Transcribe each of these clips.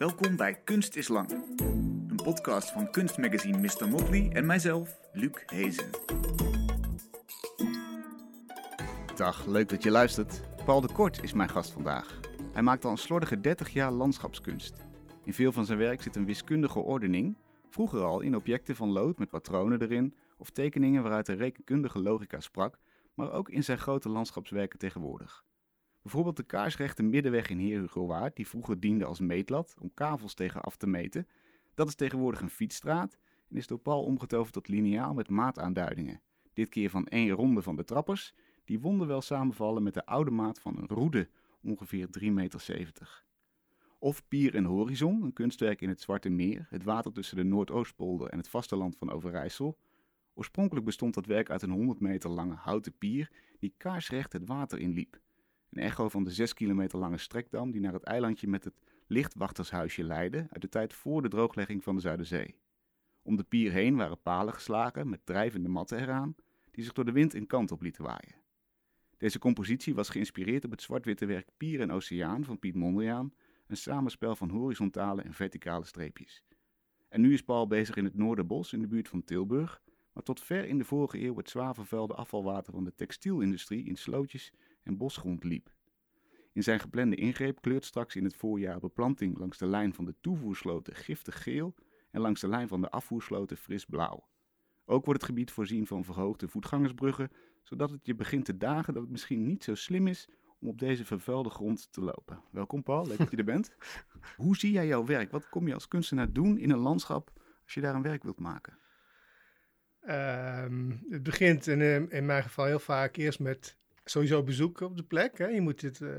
Welkom bij Kunst is Lang. Een podcast van kunstmagazine Mr. Motley en mijzelf, Luc Hezen. Dag, leuk dat je luistert. Paul de Kort is mijn gast vandaag. Hij maakt al een slordige 30 jaar landschapskunst. In veel van zijn werk zit een wiskundige ordening, vroeger al in objecten van lood met patronen erin of tekeningen waaruit de rekenkundige logica sprak, maar ook in zijn grote landschapswerken tegenwoordig. Bijvoorbeeld de kaarsrechte middenweg in Heer Hugo Waard, die vroeger diende als meetlat om kavels tegen af te meten. Dat is tegenwoordig een fietsstraat en is door Paul omgetoverd tot lineaal met maataanduidingen. Dit keer van één ronde van de trappers, die wonderwel samenvallen met de oude maat van een roede, ongeveer 3,70 meter. Of Pier en Horizon, een kunstwerk in het Zwarte Meer, het water tussen de Noordoostpolder en het vasteland van Overijssel. Oorspronkelijk bestond dat werk uit een 100 meter lange houten pier die kaarsrecht het water inliep. Een echo van de 6 kilometer lange strekdam die naar het eilandje met het lichtwachtershuisje leidde uit de tijd voor de drooglegging van de Zuiderzee. Om de pier heen waren palen geslagen met drijvende matten eraan, die zich door de wind een kant op lieten waaien. Deze compositie was geïnspireerd op het zwart-witte werk Pier en Oceaan van Piet Mondriaan, een samenspel van horizontale en verticale streepjes. En nu is Paul bezig in het Noorderbos in de buurt van Tilburg, waar tot ver in de vorige eeuw het zwaar vervuilde afvalwater van de textielindustrie in slootjes en bosgrond liep. In zijn geplande ingreep kleurt straks in het voorjaar beplanting langs de lijn van de toevoersloten giftig geel en langs de lijn van de afvoersloten fris blauw. Ook wordt het gebied voorzien van verhoogde voetgangersbruggen, zodat het je begint te dagen dat het misschien niet zo slim is om op deze vervuilde grond te lopen. Welkom Paul, leuk dat je er bent. Hoe zie jij jouw werk? Wat kom je als kunstenaar doen in een landschap als je daar een werk wilt maken? Um, het begint in, in mijn geval heel vaak eerst met sowieso bezoeken op de plek. Hè. Je moet het, uh,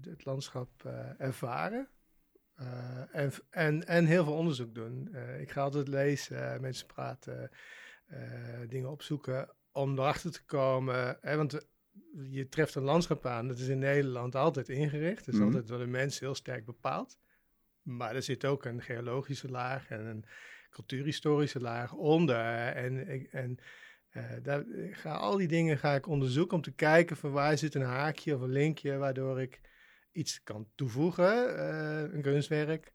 het landschap uh, ervaren. Uh, en, en, en heel veel onderzoek doen. ik ga altijd lezen, mensen praten, dingen opzoeken om erachter te komen. Hè, want je treft een landschap aan, dat is in Nederland altijd ingericht. Dat is mm -hmm. altijd door de mensen heel sterk bepaald. Maar er zit ook een geologische laag en een cultuurhistorische laag onder. En, en uh, daar ga, al die dingen ga ik onderzoeken om te kijken van waar zit een haakje of een linkje waardoor ik iets kan toevoegen, uh, een kunstwerk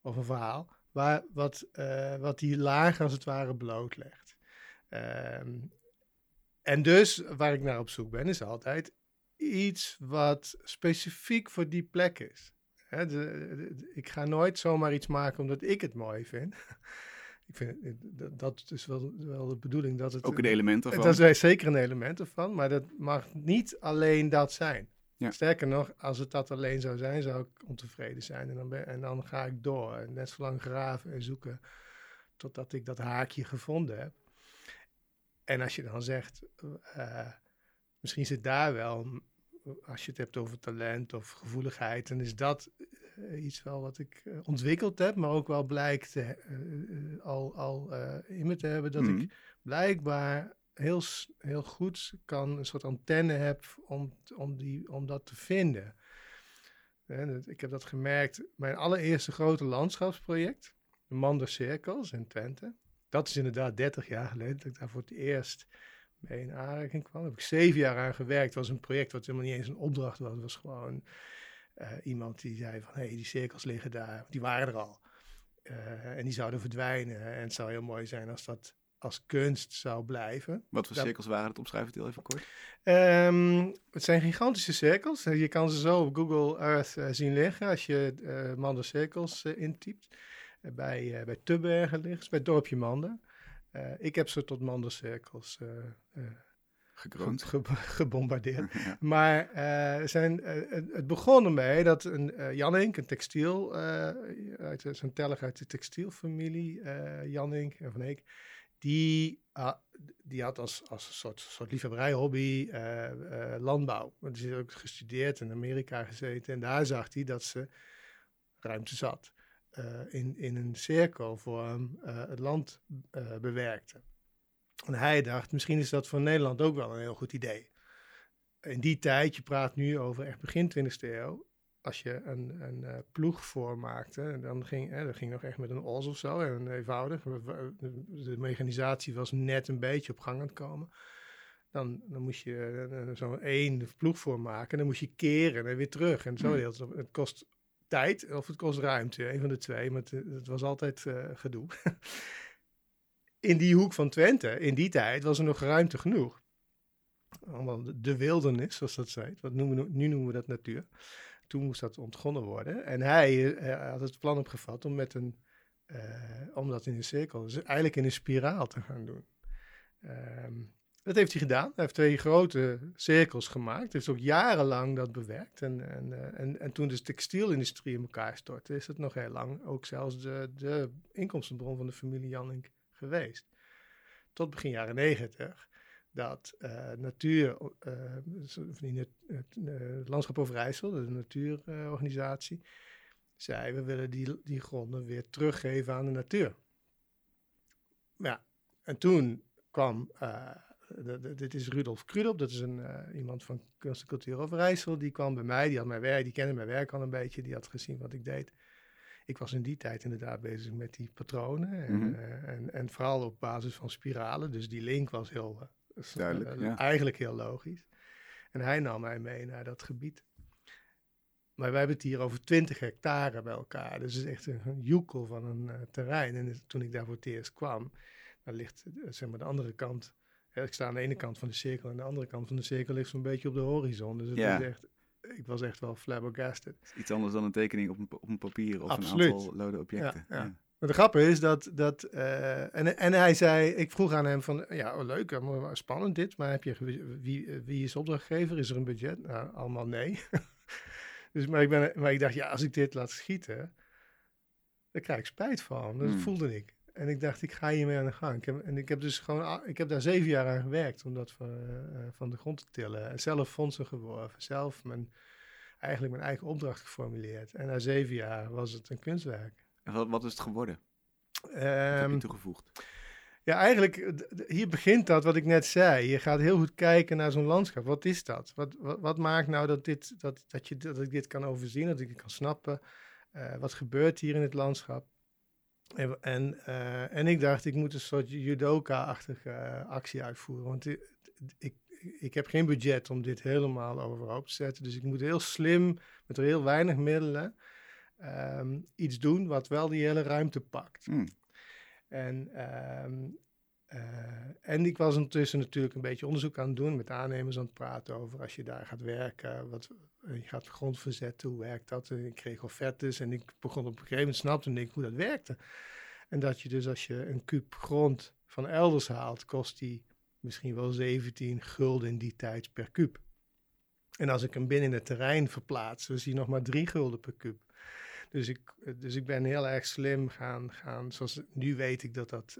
of een verhaal, waar, wat, wat die laag als het ware blootlegt. Ehm, en dus waar ik naar op zoek ben is altijd iets wat specifiek voor die plek is. Hè, ik ga nooit zomaar iets maken omdat ik het mooi vind. Ik vind, dat is wel, wel de bedoeling dat het... Ook een element ervan? Dat is zeker een element ervan, maar dat mag niet alleen dat zijn. Ja. Sterker nog, als het dat alleen zou zijn, zou ik ontevreden zijn. En dan, ben, en dan ga ik door en net zo lang graven en zoeken totdat ik dat haakje gevonden heb. En als je dan zegt, uh, misschien zit daar wel, als je het hebt over talent of gevoeligheid, dan is dat iets wel wat ik uh, ontwikkeld heb, maar ook wel blijkt uh, al, al in me te hebben dat mm. ik blijkbaar heel, heel goed kan een soort antenne heb om, om, die, om dat te vinden. En ik heb dat gemerkt, mijn allereerste grote landschapsproject, de Mander Cirkels in Twente. Dat is inderdaad 30 jaar geleden dat ik daar voor het eerst mee in aanraking kwam. Daar heb ik zeven jaar aan gewerkt. Het was een project wat helemaal niet eens een opdracht was. Het was gewoon uh, iemand die zei van, hé, hey, die cirkels liggen daar, die waren er al. Uh, en die zouden verdwijnen. En het zou heel mooi zijn als dat als kunst zou blijven. Wat voor cirkels waren het? Omschrijf het heel even kort. Um, het zijn gigantische cirkels. Je kan ze zo op Google Earth uh, zien liggen als je uh, cirkels uh, intypt. bij, bij Tubbergen liggen, bij dorpje Mander. ik heb ze tot Mander cirkels gekroond. Ge gebombardeerd. ja. Maar uh, zijn, uh, het begon ermee dat een uh, Jannink, een textiel, uit zijn tellig uit de textielfamilie, Jannink en Van Eek, die, die had als, als een soort, soort liefhebberij-hobby landbouw. Want hij heeft ook gestudeerd in Amerika gezeten en daar zag hij dat ze ruimte zat. in, in een cirkelvorm het land bewerkte. En hij dacht, misschien is dat voor Nederland ook wel een heel goed idee. In die tijd, je praat nu over echt begin 20e eeuw, als je een, een uh, ploeg maakte, dan ging, hè, dat ging nog echt met een os of zo, en eenvoudig. De mechanisatie was net een beetje op gang aan het komen. Dan, dan moest je uh, zo'n één ploeg maken, dan moest je keren en weer terug. En zo, mm. het kost tijd of het kost ruimte. Een van de twee, maar het, het was altijd uh, gedoe. in die hoek van Twente, in die tijd, was er nog ruimte genoeg. Allemaal de wildernis, zoals dat zei. Wat noemen, nu noemen we dat natuur. Toen moest dat ontgonnen worden. En hij uh, had het plan opgevat om, met een, uh, om dat in een cirkel, dus eigenlijk in een spiraal te gaan doen. Um, dat heeft hij gedaan. Hij heeft twee grote cirkels gemaakt. Hij heeft ook jarenlang dat bewerkt. En, en, uh, en, en toen de textielindustrie in elkaar stortte, is het nog heel lang ook zelfs de, de inkomstenbron van de familie Jannink geweest. Tot begin jaren negentig. Dat uh, natuur, uh, het Landschap Overijssel, de natuurorganisatie, zei: we willen die, die gronden weer teruggeven aan de natuur. Ja, en toen kwam dit is Rudolf Krudop, dat is een, iemand van Kunst en Cultuur Overijssel. Die kwam bij mij, die had mijn werk, die kende mijn werk al een beetje, die had gezien wat ik deed. Ik was in die tijd inderdaad bezig met die patronen en, mm -hmm. uh, en, en, vooral op basis van spiralen. Dus die link was heel uh, duidelijk, ja. eigenlijk heel logisch. En hij nam mij mee naar dat gebied. Maar wij hebben het hier over 20 hectare bij elkaar. Dus het is echt een, een joekel van een terrein. En toen ik daar voor het eerst kwam, dan ligt zeg maar de andere kant ik sta aan de ene kant van de cirkel en de andere kant van de cirkel ligt zo'n beetje op de horizon. Dus het ja. is echt, ik was echt wel flabbergasted. Iets anders dan een tekening op een, op een papier of Absoluut. een aantal lode objecten. Ja, ja. Maar de grap is dat, dat uh, en, en hij zei, ik vroeg aan hem van, ja oh, leuk, spannend dit, maar heb je, wie, wie is opdrachtgever? Is er een budget? Nou, allemaal nee. dus, maar, ik ben, maar ik dacht, ja, als ik dit laat schieten, dan krijg ik spijt van. Dat hmm. voelde ik. En ik dacht, ik ga hiermee aan de gang. Ik heb, en ik heb dus gewoon, ik heb daar zeven jaar aan gewerkt om dat van, uh, van de grond te tillen. En zelf fondsen geworven, zelf mijn, eigenlijk mijn eigen opdracht geformuleerd. En na zeven jaar was het een kunstwerk. En wat, wat is het geworden? Um, wat heb je toegevoegd? Ja, eigenlijk, hier begint dat wat ik net zei. Je gaat heel goed kijken naar zo'n landschap. Wat is dat? Wat, wat, wat, maakt nou dat, dit, dat, dat, je, dat ik dit kan overzien, dat ik het kan snappen? Uh, wat gebeurt hier in het landschap? En, en, uh, en, ik dacht, ik moet een soort judoka-achtige uh, actie uitvoeren. Want ik, ik, ik, heb geen budget om dit helemaal overhoop te zetten. Dus ik moet heel slim, met heel weinig middelen, um, iets doen wat wel die hele ruimte pakt. Mm. En, um, uh, en ik was ondertussen natuurlijk een beetje onderzoek aan het doen, met aannemers aan het praten over als je daar gaat werken, wat, je gaat grond verzetten, hoe werkt dat? En ik kreeg offertes en ik begon op een gegeven moment snapte ik hoe dat werkte. En dat je dus als je een kuub grond van elders haalt, kost die misschien wel 17 gulden in die tijd per kuub. En als ik hem binnen het terrein verplaats, dan zie je nog maar 3 gulden per kuub. Dus ik, dus ik ben heel erg slim gaan, gaan zoals nu weet ik dat dat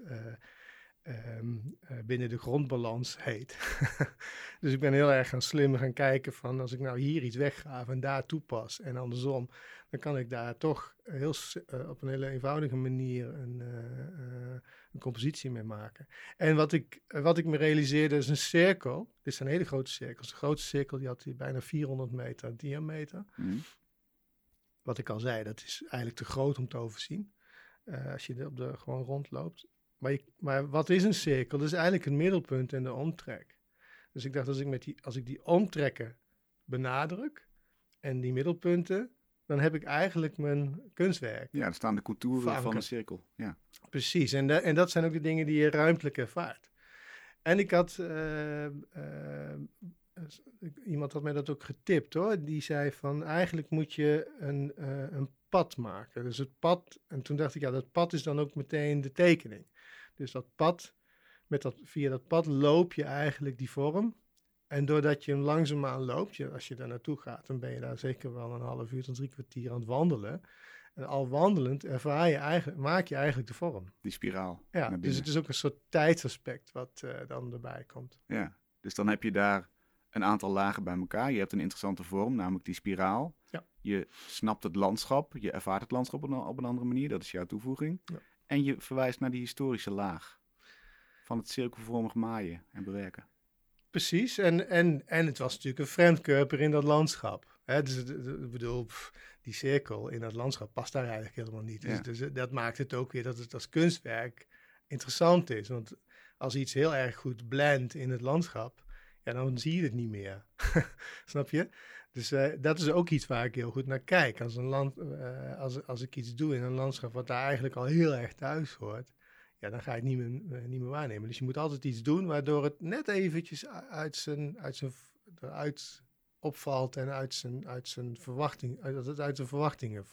um, uh, binnen de grondbalans heet. dus ik ben heel erg gaan slim gaan kijken van als ik nou hier iets weggraaf en daar toepas en andersom, dan kan ik daar toch heel, uh, op een hele eenvoudige manier een, uh, een compositie mee maken. En wat ik, wat ik me realiseerde is een cirkel. Dit zijn hele grote cirkels. De grootste cirkel die had die bijna 400 meter diameter. Mm. Wat ik al zei, dat is eigenlijk te groot om te overzien. als je op de gewoon rondloopt. Maar, je, maar wat is een cirkel? Dat is eigenlijk het middelpunt en de omtrek. Dus ik dacht, als ik, met die, als ik die omtrekken benadruk en die middelpunten, dan heb ik eigenlijk mijn kunstwerk. Ja, dan staan de contouren van een cirkel. Ja. Precies, en, en dat zijn ook de dingen die je ruimtelijk ervaart. En ik had, uh, uh, iemand had mij dat ook getipt hoor, die zei van eigenlijk moet je een, uh, een pad maken. Dus het pad, en toen dacht ik ja, dat pad is dan ook meteen de tekening. Dus dat pad, met dat, via dat pad loop je eigenlijk die vorm. En doordat je hem langzaamaan loopt, je, als je daar naartoe gaat, dan ben je daar zeker wel een half uur tot drie kwartier aan het wandelen. En al wandelend ervaar je eigenlijk, maak je eigenlijk de vorm. Die spiraal. Ja, dus het is ook een soort tijdsaspect wat uh, dan erbij komt. Ja, dus dan heb je daar een aantal lagen bij elkaar. Je hebt een interessante vorm, namelijk die spiraal. Ja. Je snapt het landschap, je ervaart het landschap op een, op een andere manier. Dat is jouw toevoeging. Ja. En je verwijst naar die historische laag van het cirkelvormig maaien en bewerken. Precies, en, en, en het was natuurlijk een vreemdkörper in dat landschap. Hè? Dus ik bedoel, pff, die cirkel in dat landschap past daar eigenlijk helemaal niet. Dus, Ja. dus dat maakt het ook weer dat het als kunstwerk interessant is. Want als iets heel erg goed blendt in het landschap, ja, dan zie je het niet meer. Snap je? Dus uh, dat is ook iets waar ik heel goed naar kijk. Als, een land, uh, als, als ik iets doe in een landschap wat daar eigenlijk al heel erg thuis hoort, ja, dan ga ik het niet meer, uh, niet meer waarnemen. Dus je moet altijd iets doen waardoor het net eventjes uit zijn, uit zijn, eruit opvalt en uit zijn, uit zijn verwachting, dat het uit zijn verwachtingen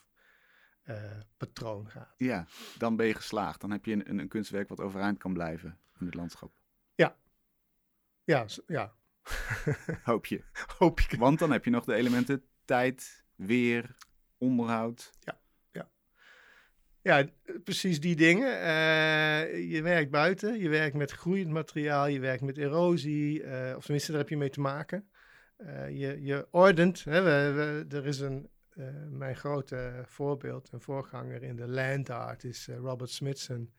patroon gaat. Ja, dan ben je geslaagd. Dan heb je een, een kunstwerk wat overeind kan blijven in het landschap. Ja, ja, ja. Hoop je. Hoop je. Want dan heb je nog de elementen tijd, weer, onderhoud. Ja, ja. Ja, precies die dingen. Uh, je werkt buiten, je werkt met groeiend materiaal, je werkt met erosie, uh, of tenminste daar heb je mee te maken. Uh, je, je ordent, hè, we, we, er is een, mijn grote voorbeeld, een voorganger in de land art is Robert Smithson.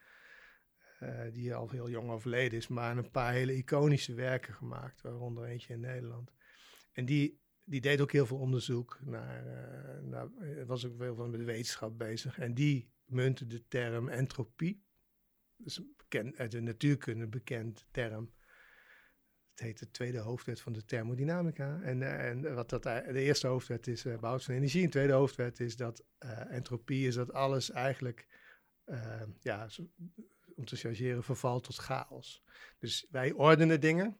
Uh, die al heel jong overleden is, maar een paar hele iconische werken gemaakt, waaronder eentje in Nederland. En die, die deed ook heel veel onderzoek naar, uh, naar was ook veel van de wetenschap bezig. En die muntte de term entropie, dus bekend, uit de natuurkunde bekend term. Het heet de tweede hoofdwet van de thermodynamica. En, en wat dat, de eerste hoofdwet is uh, behoud van energie. En de tweede hoofdwet is dat entropie is dat alles eigenlijk ja, om te chargeren, vervalt tot chaos. Dus wij ordenen dingen,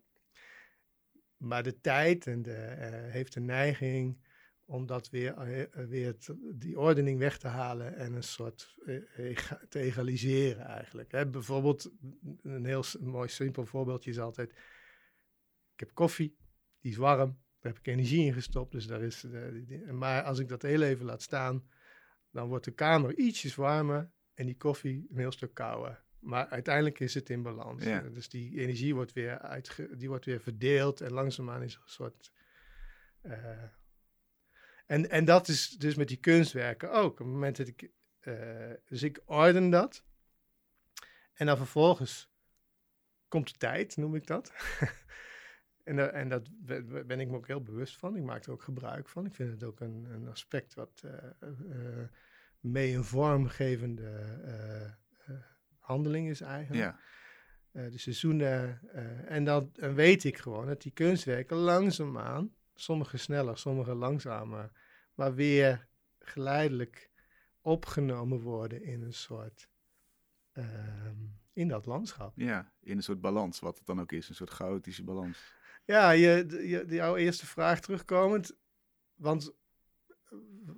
maar de tijd en de, uh, heeft de neiging om dat weer, uh, weer die ordening weg te halen en een soort te egaliseren eigenlijk. Bijvoorbeeld, een heel mooi simpel voorbeeldje is altijd, ik heb koffie, die is warm, daar heb ik energie in gestopt, dus daar is, maar als ik dat heel even laat staan, dan wordt de kamer ietsjes warmer en die koffie een heel stuk kouder. Maar uiteindelijk is het in balans. Ja. Dus die energie wordt weer, uitge die wordt weer verdeeld en langzaamaan is een soort. Uh, en, en dat is dus met die kunstwerken ook. Op het moment dat ik. Uh, dus ik orden dat. En dan vervolgens komt de tijd, noem ik dat. en, uh, en dat ben ik me ook heel bewust van. Ik maak er ook gebruik van. Ik vind het ook een, een aspect wat mee een vormgevende handeling is eigenlijk. Ja. Uh, de seizoenen. Uh, en dan weet ik gewoon dat die kunstwerken langzaamaan, sommige sneller, sommige langzamer, maar weer geleidelijk opgenomen worden in een soort. Uh, in dat landschap. Ja, in een soort balans, wat het dan ook is, een soort chaotische balans. Ja, je, je, jouw eerste vraag terugkomend. Want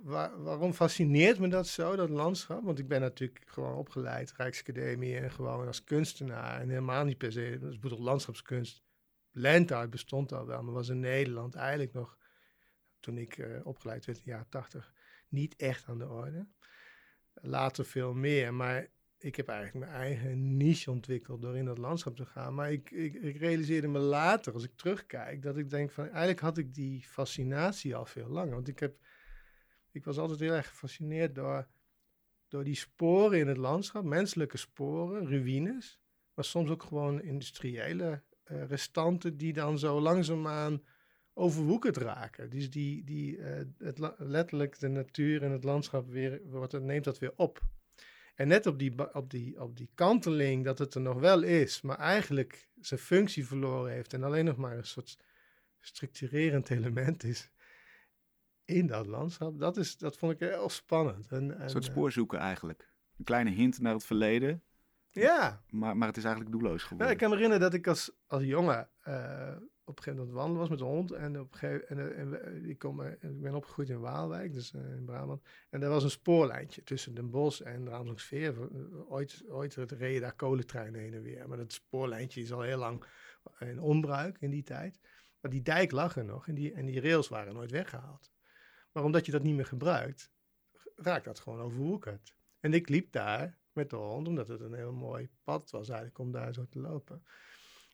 waarom fascineert me dat zo, dat landschap? Want ik ben natuurlijk gewoon opgeleid, Rijksacademie en gewoon als kunstenaar. En helemaal niet per se, dat bedoel landschapskunst. Landart bestond al wel, maar was in Nederland eigenlijk nog, toen ik uh, opgeleid werd in de jaren tachtig, niet echt aan de orde. Later veel meer, maar ik heb eigenlijk mijn eigen niche ontwikkeld door in dat landschap te gaan. Maar ik, ik, ik, realiseerde me later, als ik terugkijk, dat ik denk van eigenlijk had ik die fascinatie al veel langer. Want ik heb ik was altijd heel erg gefascineerd door, door die sporen in het landschap, menselijke sporen, ruïnes, maar soms ook gewoon industriële uh, restanten die dan zo langzaamaan overwoekerd raken. Dus die, die uh, het, letterlijk de natuur en het landschap weer, wordt, neemt dat weer op. En net op die, op, die, op die kanteling dat het er nog wel is, maar eigenlijk zijn functie verloren heeft en alleen nog maar een soort structurerend element is, in dat landschap, dat, is, dat vond ik heel spannend. En, en, een soort spoorzoeken eigenlijk. Een kleine hint naar het verleden. Ja. Maar, maar het is eigenlijk doelloos geworden. Ja, ik kan me herinneren dat ik als, als jongen uh, op een gegeven moment wandelen was met een hond. En, op een gegeven, en, en, en ik, kom, ik ben opgegroeid in Waalwijk, dus uh, in Brabant. En er was een spoorlijntje tussen Den Bosch en de Amsterdamsveer. Ooit, ooit reden daar kolentreinen heen en weer. Maar dat spoorlijntje is al heel lang in onbruik in die tijd. Maar die dijk lag er nog en die, en die rails waren nooit weggehaald. Maar omdat je dat niet meer gebruikt, raakt dat gewoon overwoekerd. En ik liep daar met de hond, omdat het een heel mooi pad was eigenlijk om daar zo te lopen.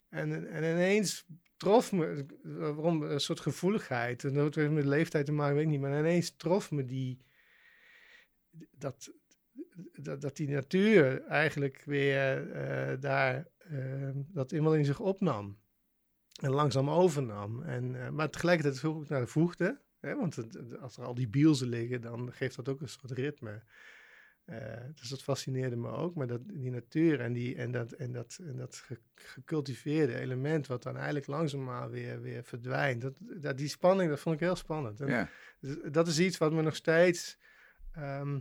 En, en ineens trof me, waarom, een soort gevoeligheid, en dat heeft met leeftijd te maken, weet ik niet, maar ineens trof me die, dat, dat, dat die natuur eigenlijk weer uh, daar, uh, dat helemaal in zich opnam. En langzaam overnam. En, uh, maar tegelijkertijd ik naar de voegte. Hè? Want als er al die bielsen liggen, dan geeft dat ook een soort ritme. Uh, dus dat fascineerde me ook. Maar dat, die natuur en, die, en, dat, en, dat, en dat gecultiveerde element, wat dan eigenlijk langzaamaan weer, weer verdwijnt. Dat, dat, die spanning, dat vond ik heel spannend. En ja. dus dat is iets wat me nog steeds. ehm,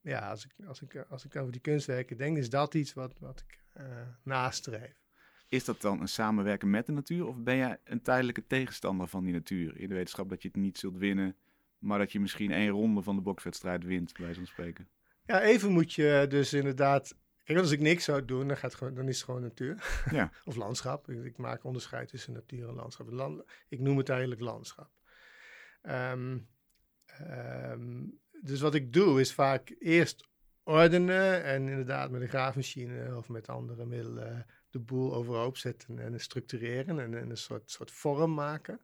ja, als ik, als, ik, als ik over die kunstwerken denk, is dat iets wat, wat ik eh nastreef. Is dat dan een samenwerken met de natuur? Of ben jij een tijdelijke tegenstander van die natuur? In de wetenschap dat je het niet zult winnen, maar dat je misschien één ronde van de bokswedstrijd wint, bij zo'n spreken. Ja, even moet je dus inderdaad. Kijk, als ik niks zou doen, dan, gaat gewoon, dan is het gewoon natuur. Ja. of landschap. Ik, maak onderscheid tussen natuur en landschap. Land, ik noem het eigenlijk landschap. Ehm, ehm, dus wat ik doe, is vaak eerst ordenen en inderdaad met een graafmachine of met andere middelen de boel overhoop zetten en structureren en, en een soort, soort vorm maken.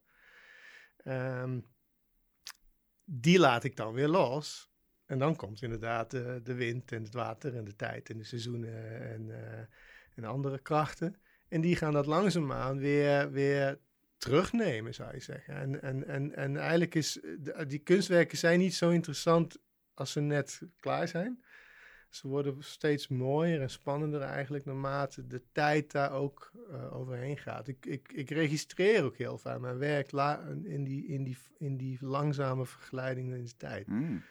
Ehm, die laat ik dan weer los. En dan komt inderdaad de, de wind en het water en de tijd en de seizoenen en, uh, en andere krachten. En die gaan dat langzaamaan weer, weer terugnemen, zou je zeggen. En, en, en, en eigenlijk is die kunstwerken zijn niet zo interessant als ze net klaar zijn. Ze worden steeds mooier en spannender eigenlijk naarmate de tijd daar ook uh, overheen gaat. Ik, ik, ik registreer ook heel vaak mijn werk in die, in die, in die langzame vergelijking in de tijd. Mm.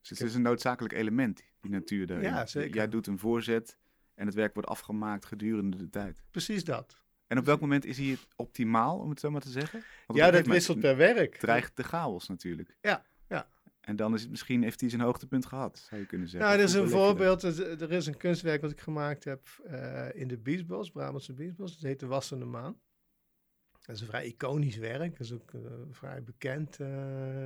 Dus het is een noodzakelijk element, die natuur daarin. Ja, zeker. Jij doet een voorzet en het werk wordt afgemaakt gedurende de tijd. Precies dat. En op welk moment is hij optimaal, om het zo maar te zeggen? Ja, dat wisselt per werk. Dreigt de chaos natuurlijk. Ja, ja. En dan is het misschien, heeft hij zijn hoogtepunt gehad, zou je kunnen zeggen. Nou, er is een voorbeeld. Er is een kunstwerk wat ik gemaakt heb uh, in de Biesbos, Brabantse Biesbos. Dat heet De Wassende Maan. Dat is een vrij iconisch werk. Dat is ook uh, vrij bekend. Uh,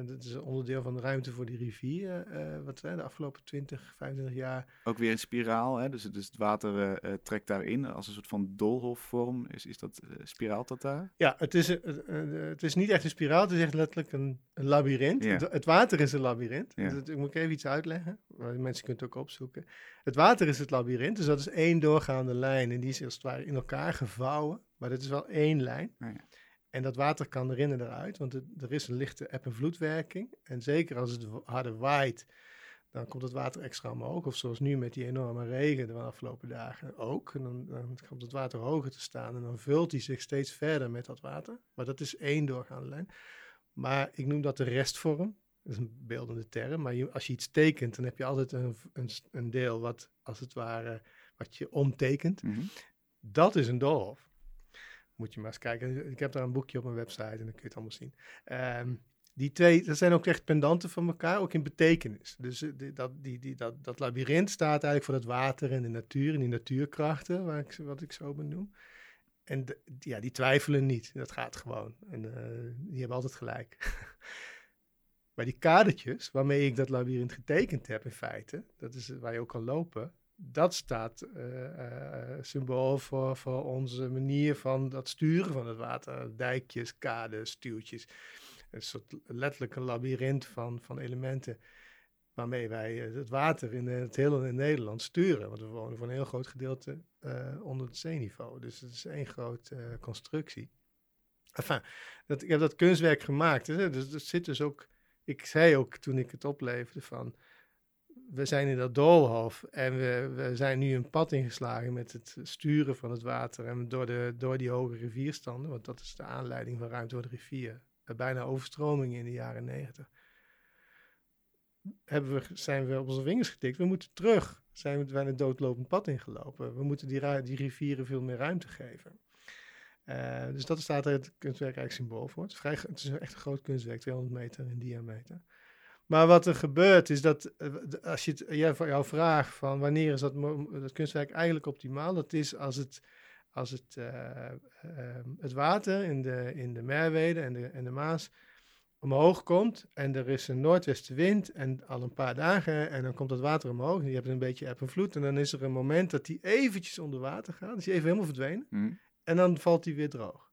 dat is een onderdeel van de ruimte voor die rivier. Uh, wat de afgelopen 20, 25 jaar. Ook weer een spiraal. Hè? Dus, dus het water trekt daarin als een soort van doolhofvorm. Is, is dat spiraalt dat daar? Ja, het is, het is niet echt een spiraal. Het is echt letterlijk een, een labyrint. Ja. Het, het, water is een labyrint. Ja. Dus ik moet even iets uitleggen. Mensen kunnen het ook opzoeken. Het water is het labyrint. Dus dat is één doorgaande lijn. En die is als het ware in elkaar gevouwen. Maar dat is wel één lijn. Oh ja. En dat water kan erin en eruit, want het, er is een lichte eb- en vloedwerking. En zeker als het harder waait, dan komt het water extra omhoog. Of zoals nu met die enorme regen de afgelopen dagen ook. En dan, dan komt het water hoger te staan en dan vult hij zich steeds verder met dat water. Maar dat is één doorgaande lijn. Maar ik noem dat de restvorm. Dat is een beeldende term. Maar je, als je iets tekent, dan heb je altijd een, een, een deel wat als het ware wat je omtekent. -hmm. Dat is een doolhof moet je maar eens kijken. Ik heb daar een boekje op mijn website en dan kun je het allemaal zien. Um, die twee, dat zijn ook echt pendanten van elkaar, ook in betekenis. Dus die, dat, die, die, dat, dat labyrint staat eigenlijk voor het water en de natuur en die natuurkrachten, waar ik, wat ik zo benoem. En ja, die twijfelen niet, dat gaat gewoon. En uh, die hebben altijd gelijk. maar die kadertjes waarmee ik dat labyrint getekend heb in feite, dat is waar je ook kan lopen, dat staat uh, symbool voor, voor onze manier van dat sturen van het water. Dijkjes, kades, stuwtjes. Een soort letterlijke labyrint van, van elementen waarmee wij het water in het hele Nederland sturen. Want we wonen voor een heel groot gedeelte onder het zeeniveau. Dus het is één grote constructie. Enfin, dat, ik heb dat kunstwerk gemaakt. Hè? Dus er zit dus ook... Ik zei ook toen ik het opleverde van we zijn in dat doolhof en we, we zijn nu een pad ingeslagen met het sturen van het water en door, de, door die hoge rivierstanden, want dat is de aanleiding van ruimte door de rivier, bijna overstromingen in de jaren negentig, we, zijn we op onze vingers getikt. We moeten terug. Zijn we bijna een doodlopend pad ingelopen. We moeten die, die rivieren veel meer ruimte geven. Uh, dus dat staat er het kunstwerk eigenlijk symbool voor. Het is, vrij, het is echt een groot kunstwerk, 200 meter in diameter. Maar wat er gebeurt is dat, als je het, jij voor jouw vraag van wanneer is dat, dat kunstwerk eigenlijk optimaal, dat is als het, als het, uh, uh, het water in de, in de Merwede en de, en de Maas omhoog komt en er is een noordwestenwind en al een paar dagen en dan komt dat water omhoog en je hebt een beetje eb en vloed en dan is er een moment dat die eventjes onder water gaat, dus die even helemaal verdwenen mm. en dan valt die weer droog.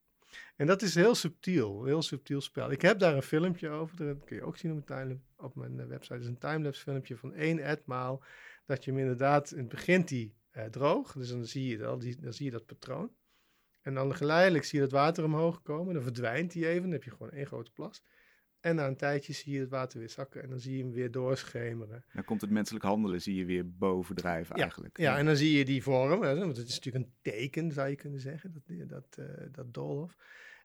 En dat is heel subtiel, heel subtiel spel. Ik heb daar een filmpje over, dat kun je ook zien op mijn, op mijn website. Het is een timelapse filmpje van één etmaal, dat je hem inderdaad, in het begint die eh, droog, dus dan zie, je dat, die, dan zie je dat patroon. En dan geleidelijk zie je dat water omhoog komen, dan verdwijnt die even, dan heb je gewoon één grote plas. En na een tijdje zie je het water weer zakken en dan zie je hem weer doorschemeren. Dan komt het menselijk handelen, zie je weer bovendrijven Ja, eigenlijk. Ja, en dan zie je die vorm, hè, want het is natuurlijk een teken, zou je kunnen zeggen, dat, dat, eh, dat doolhof.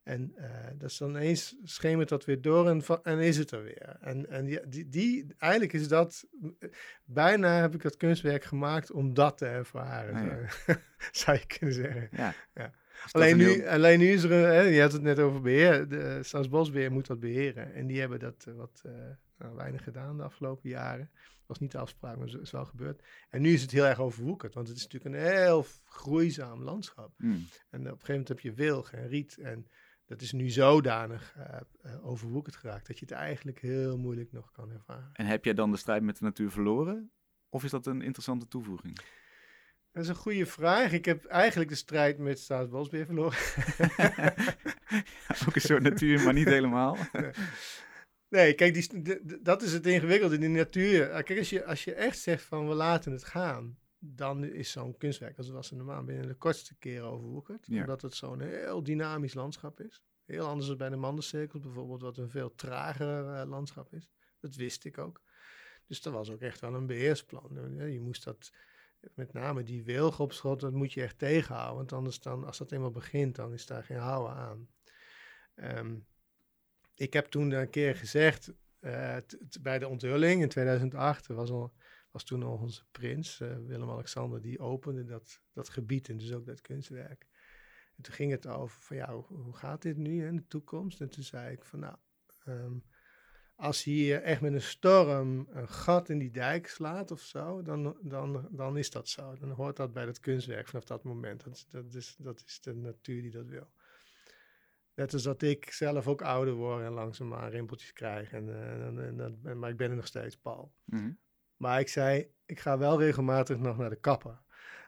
En eh, dat is dan eens schemert dat weer door en, en is het er weer. En, en die, die, die, eigenlijk is dat, eh, bijna heb ik dat kunstwerk gemaakt om dat te ervaren, Ah, ja. zou je kunnen zeggen. Ja. Ja. Alleen nu, heel- alleen nu is er, hè, je had het net over beheer, de Staatsbosbeheer moet dat beheren. En die hebben dat eh, wat eh, nou, weinig gedaan de afgelopen jaren. was niet de afspraak, maar het is wel gebeurd. En nu is het heel erg overwoekerd, want het is natuurlijk een heel groeizaam landschap. Hmm. En op een gegeven moment heb je wilg en riet en dat is nu zodanig eh, eh, overwoekerd geraakt dat je het eigenlijk heel moeilijk nog kan ervaren. En heb jij dan de strijd met de natuur verloren? Of is dat een interessante toevoeging? Dat is een goede vraag. Ik heb eigenlijk de strijd met Staatsbosbeheer verloren. Ook een soort natuur, maar niet helemaal. Nee, kijk, die, dat is het ingewikkelde in de natuur. Ah, Kijk, als je, als je echt zegt van we laten het gaan, dan is zo'n kunstwerk als was in de maan binnen de kortste keren overwoekerd. Ja. Omdat het zo'n heel dynamisch landschap is. Heel anders dan bij de mandencirkels bijvoorbeeld, wat een veel trager eh, landschap is. Dat wist ik ook. Dus dat was ook echt wel een beheersplan. Eh, Je moest dat, met name die wilg op schot, dat moet je echt tegenhouden. Want anders dan, als dat eenmaal begint, dan is daar geen houden aan. Ehm, ik heb toen een keer gezegd, eh, bij de onthulling in 2008, er was, al, was toen al onze prins, eh, Willem-Alexander, die opende dat, dat gebied en dus ook dat kunstwerk. En toen ging het over van ja, hoe, hoe gaat dit nu in de toekomst? En toen zei ik van nou, ehm, als hier echt met een storm een gat in die dijk slaat of zo, dan, dan, dan is dat zo. Dan hoort dat bij dat kunstwerk vanaf dat moment. Dat, is- dat, is, dat is de natuur die dat wil. Net als dat ik zelf ook ouder word en langzaamaan rimpeltjes krijg. En, eh, en, en, dat- en- maar ik ben er nog steeds, Paul. Mhm. Maar ik zei, ik ga wel regelmatig nog naar de kapper.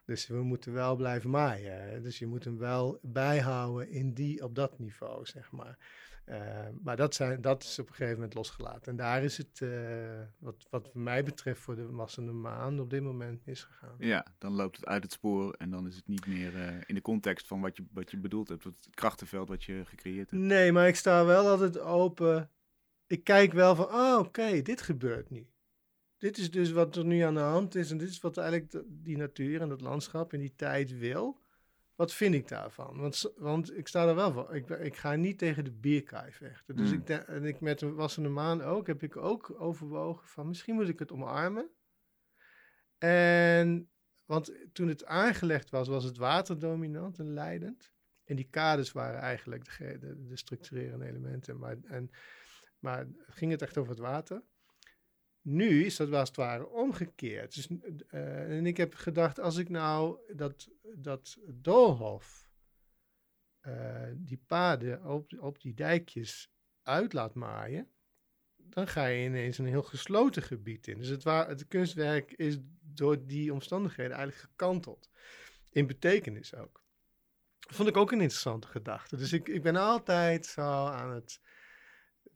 Dus we moeten wel blijven maaien. Dus je moet hem wel bijhouden in die, op dat niveau, zeg maar. Eh, maar dat, zijn, dat is op een gegeven moment losgelaten. En daar is het, eh, wat, wat mij betreft, voor de wassende maan op dit moment misgegaan. Ja, dan loopt het uit het spoor en dan is het niet meer eh, in de context van wat je, wat je bedoeld hebt. Het krachtenveld wat je gecreëerd hebt. Nee, maar ik sta wel altijd open. Ik kijk wel van, oh, oké, dit gebeurt nu. Dit is dus wat er nu aan de hand is. En dit is wat eigenlijk de- die natuur en dat landschap in die tijd wil. Wat vind ik daarvan? Want, want ik sta er wel voor. Ik, ik ga niet tegen de bierkaai vechten. Dus Hmm. ik, denk- en ik met de wassende maan ook, heb ik ook overwogen van misschien moet ik het omarmen. En, want toen het aangelegd was, was het water dominant en leidend. En die kaders waren eigenlijk de, de, de structurerende elementen. Maar, en, maar ging het echt over het water? Nu is dat als het ware omgekeerd. Dus, eh, en ik heb gedacht, als ik nou dat, dat doolhof, eh, die paden op, op die dijkjes uit laat maaien, dan ga je ineens een heel gesloten gebied in. Dus het, wa- het kunstwerk is door die omstandigheden eigenlijk gekanteld. In betekenis ook. Vond ik ook een interessante gedachte. Dus ik, ik ben altijd zo aan het.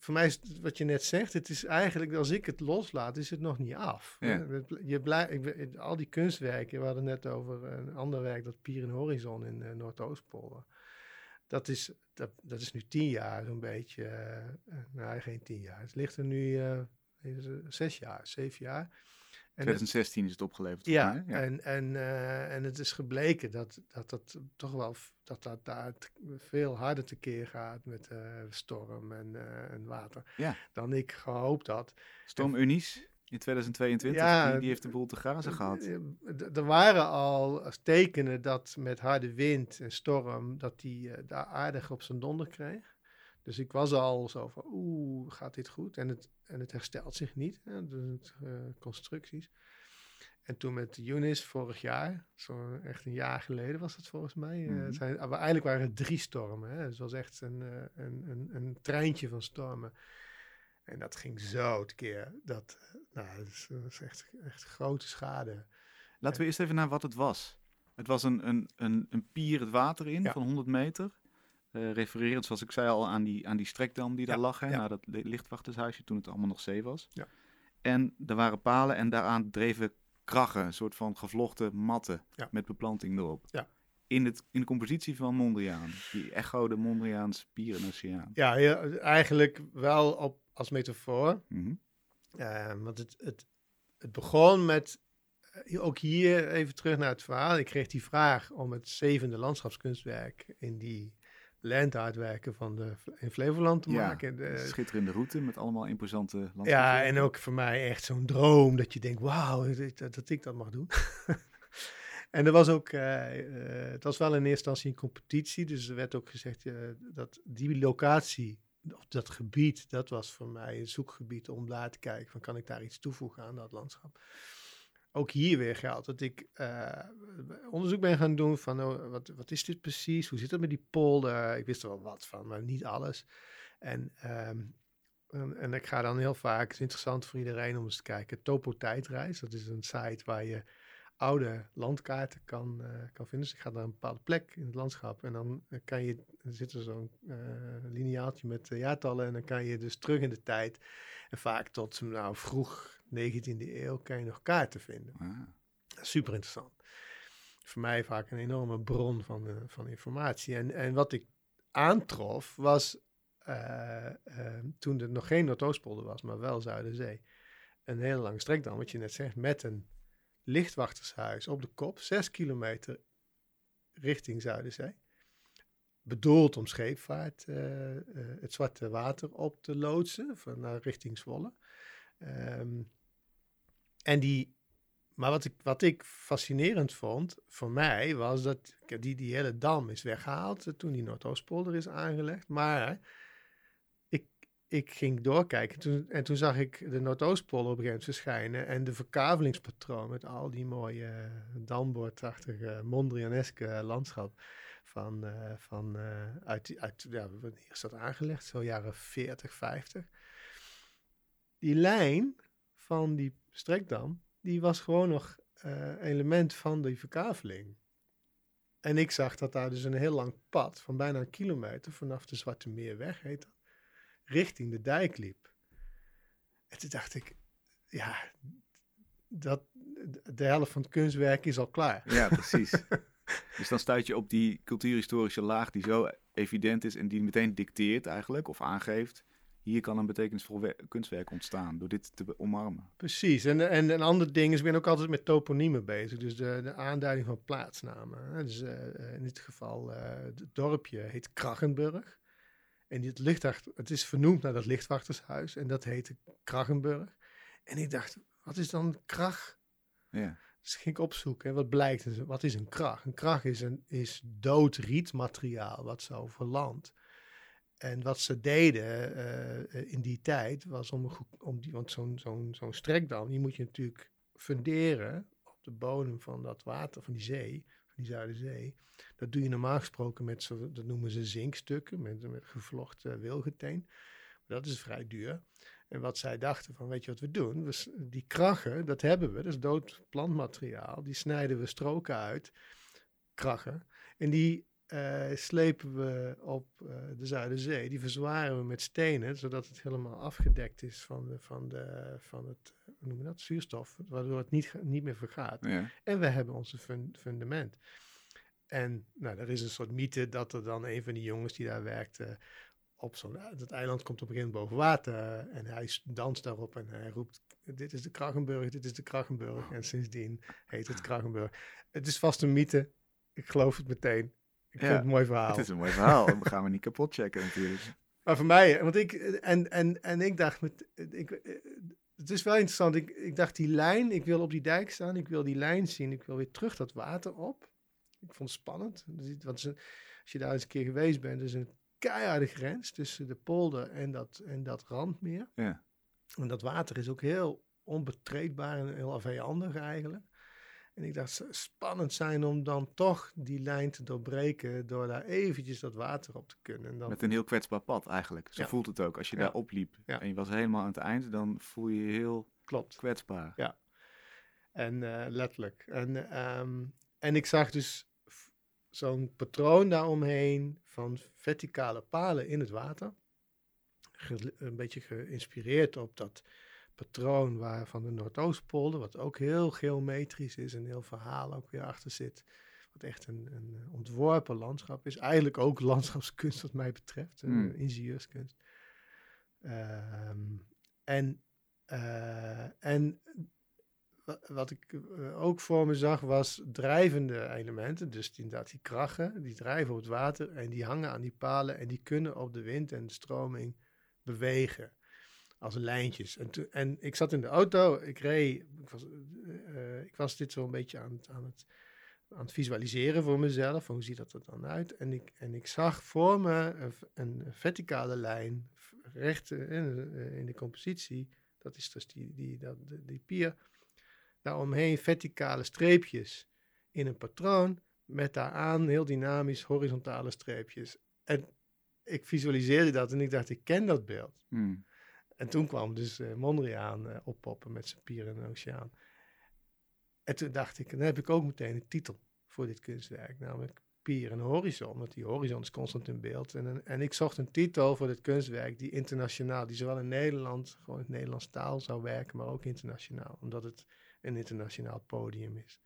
Voor mij is het wat je net zegt, het is eigenlijk, als ik het loslaat, is het nog niet af. Ja. Je blij, ik, al die kunstwerken, we hadden net over een ander werk, dat Pier in Horizon in uh, Noordoostpolder. Dat is, dat, dat is nu tien jaar zo'n beetje, uh, nou geen tien jaar, het ligt er nu uh, zes jaar, zeven jaar. En 2016 het, is het opgeleverd. Ja, mij, ja, En, en, en het is gebleken dat dat, dat toch wel dat dat daar veel harder tekeer gaat met uh, storm en, uh, en water ja. dan ik gehoopt had. Storm Unies in 2022, ja, die, die, heeft de boel te grazen gehad. eh, Er waren al tekenen dat met harde wind en storm dat die uh, daar aardig op zijn donder kreeg. Dus ik was al zo van, oeh, gaat dit goed? En het, en het herstelt zich niet, hè, dus, constructies. En toen met Yunis vorig jaar, zo echt een jaar geleden was het volgens mij. Mm -hmm. uh, zijn, maar eigenlijk waren het drie stormen. Hè? Dus het was echt een, uh, een, een, een, treintje van stormen. En dat ging zo tekeer. Dat, nou, dat is, dat is echt, echt grote schade. Laten we eerst even naar wat het was. Het was een, een, een, een pier het water in ja. van 100 meter. Uh, refererend, zoals ik zei al, aan die, aan die strekdam die daar lag. Hè, ja. Naar dat lichtwachtershuisje toen het allemaal nog zee was. Ja. En er waren palen en daaraan dreven kraggen. Een soort van gevlochten matten ja. met beplanting erop. Ja. In, het, in de compositie van Mondriaan. Die echo de Mondriaans pier en oceaan. Ja, ja, eigenlijk wel op, als metafoor. Eh, want het, het, het begon met, eh, ook hier even terug naar het verhaal. Ik kreeg die vraag om het zevende landschapskunstwerk in die landaardwerken van de, in Flevoland te Ja, maken. De- Schitterende route met allemaal imposante landschapswerken. ja, en ook voor mij echt zo'n droom dat je denkt, wauw, dat, dat, ik dat mag doen. en er was ook, eh, het was wel in eerste instantie een competitie, dus er werd ook gezegd eh, dat die locatie, of dat gebied, dat was voor mij een zoekgebied om daar te kijken, van kan ik daar iets toevoegen aan dat landschap. Ook hier weer geldt dat ik eh, onderzoek ben gaan doen van oh, wat, wat is dit precies, hoe zit het met die polder, ik wist er wel wat van, maar niet alles. En ehm, en, ik ga dan heel vaak, het is interessant voor iedereen om eens te kijken, Topo Tijdreis. Dat is een site waar je oude landkaarten kan, eh, kan vinden. Dus ik ga naar een bepaalde plek in het landschap en dan eh, kan je, er zit er zo'n eh, lineaaltje met jaartallen en dan kan je dus terug in de tijd. En vaak tot nou, vroeg 19e eeuw kan je nog kaarten vinden. Ah, Super interessant. Voor mij vaak een enorme bron van, eh, van informatie. En, en wat ik aantrof was, eh, eh, toen er nog geen Noordoostpolder was, maar wel Zuiderzee, een hele lange strekdam, wat je net zegt, met een lichtwachtershuis op de kop, zes kilometer richting Zuiderzee. Bedoeld om scheepvaart, het Zwarte Water op te loodsen, van naar richting Zwolle. Ehm, en die maar wat ik, wat ik fascinerend vond voor mij was dat die, die hele dam is weggehaald eh, toen die Noordoostpolder is aangelegd. Maar ik, ik ging doorkijken toen, en toen zag ik de Noordoostpolder op een gegeven moment verschijnen. En de verkavelingspatroon met al die mooie eh, dambordachtige Mondrianeske landschap van, eh, van eh, uit, uit, ja, wanneer is dat aangelegd? Zo jaren 40, 50. Die lijn van die strekdam, die was gewoon nog eh, element van die verkaveling. En ik zag dat daar dus een heel lang pad van bijna een kilometer vanaf de Zwarte Meerweg, heet dat, richting de dijk liep. En toen dacht ik, ja, dat, de helft van het kunstwerk is al klaar. ja, precies. dus dan stuit je op die cultuurhistorische laag die zo evident is en die meteen dicteert eigenlijk, of aangeeft. Hier kan een betekenisvol we- kunstwerk ontstaan door dit te omarmen. Precies. En, en een ander ding is, ik ben ook altijd met toponiemen bezig. Dus de, de aanduiding van plaatsnamen. Dus eh, eh, in dit geval, eh, het dorpje heet Krachenburg. En dit lichtwacht, het is vernoemd naar dat lichtwachtershuis. En dat heette Krachenburg. En ik dacht, wat is dan krach? Ja, Dus ging ik opzoeken. En wat blijkt, wat is een krach? Een krach is, een, is dood rietmateriaal wat zo verlandt. En wat ze deden eh, in die tijd was om, om die, want zo'n zo'n zo'n strekdam, die moet je natuurlijk funderen op de bodem van dat water, van die zee, van die Zuiderzee. Dat doe je normaal gesproken met, zo, dat noemen ze zinkstukken, met, met gevlochten wilgeteen. Dat is vrij duur. En wat zij dachten van, weet je wat we doen? Die krachen, dat hebben we, dat is dood plantmateriaal. Die snijden we stroken uit, krachen. En die eh, slepen we op eh, de Zuiderzee. Die verzwaren we met stenen, zodat het helemaal afgedekt is van, de, van, de, van het, hoe noem je dat, zuurstof. Waardoor het niet, niet meer vergaat. ja. En we hebben onze fun- fundament. En nou, er is een soort mythe dat er dan een van die jongens die daar werkte op zo'n dat eiland komt op een gegeven moment boven water eh, en hij danst daarop en hij roept dit is de Krachenburg, dit is de Krachenburg en sindsdien heet het Krachenburg. Het is vast een mythe, ik geloof het meteen. Ik Ja, vind het een mooi verhaal. Het is een mooi verhaal. We gaan we niet kapot checken natuurlijk. Maar voor mij, want ik, en, en, en ik dacht, met, ik, eh, het is wel interessant. Ik, ik dacht, die lijn, ik wil op die dijk staan, ik wil die lijn zien, ik wil weer terug dat water op. Ik vond het spannend. Want ze- als je daar eens een keer geweest bent, is een keiharde grens tussen de polder en dat, en dat randmeer. Ja. En dat water is ook heel onbetreedbaar en heel vijandig eigenlijk. En ik dacht, het spannend zijn om dan toch die lijn te doorbreken door daar eventjes dat water op te kunnen. En dan Met een heel kwetsbaar pad eigenlijk. Zo Ja. voelt het ook. Als je Ja. daar opliep Ja. en je was helemaal aan het eind, dan voel je je heel klopt. kwetsbaar. En eh, letterlijk. En, ehm, en ik zag dus zo'n patroon daaromheen van verticale palen in het water. Ge- een beetje geïnspireerd op dat patroon waar van de Noordoostpolder, wat ook heel geometrisch is en heel verhaal ook weer achter zit. Wat echt een, een eh, ontworpen landschap is. Eigenlijk ook landschapskunst wat mij betreft, Hmm. ingenieurskunst. Ehm, en, eh, en wa- wat ik ook voor me zag was drijvende elementen. Dus die, inderdaad die krachten, die drijven op het water en die hangen aan die palen en die kunnen op de wind en de stroming bewegen. Als lijntjes. En, en ik zat in de auto, ik reed, ik was, eh, eh, ik was dit zo een beetje aan, aan, het, aan het visualiseren voor mezelf. Hoe ziet dat er dan uit? En ik, en ik zag voor me een, verticale lijn, recht eh, in, in de compositie. Dat is dus die, die, dat, die pier. Daaromheen verticale streepjes in een patroon. Met daaraan heel dynamisch horizontale streepjes. En ik visualiseerde dat en ik dacht, ik ken dat beeld. Hmm. En toen kwam dus eh, Mondriaan eh, oppoppen met zijn pier de oceaan. En toen dacht ik, dan heb ik ook meteen een titel voor dit kunstwerk, namelijk Pier en Horizon. Want die horizon is constant in beeld. En, en, en ik zocht een titel voor dit kunstwerk die internationaal, die zowel in Nederland, gewoon in het Nederlands taal zou werken, maar ook internationaal. Omdat het een internationaal podium is.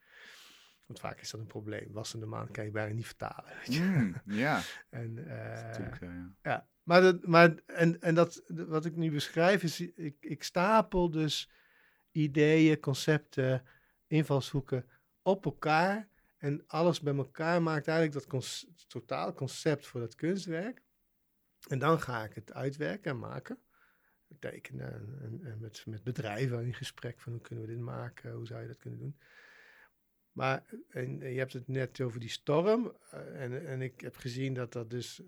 Want vaak is dat een probleem. Wassende maan kan je bijna niet vertalen. Weet je? Hmm, Ja, En, dat is eh, ja. Maar, dat, maar en, en dat, wat ik nu beschrijf is, ik, ik stapel dus ideeën, concepten, invalshoeken op elkaar. En alles bij elkaar maakt eigenlijk dat conce- totaal concept voor dat kunstwerk. En dan ga ik het uitwerken en maken. Tekenen en, en, en met, met bedrijven in gesprek van hoe kunnen we dit maken, hoe zou je dat kunnen doen. Maar en, je hebt het net over die storm. eh, en, en ik heb gezien dat dat dus, eh,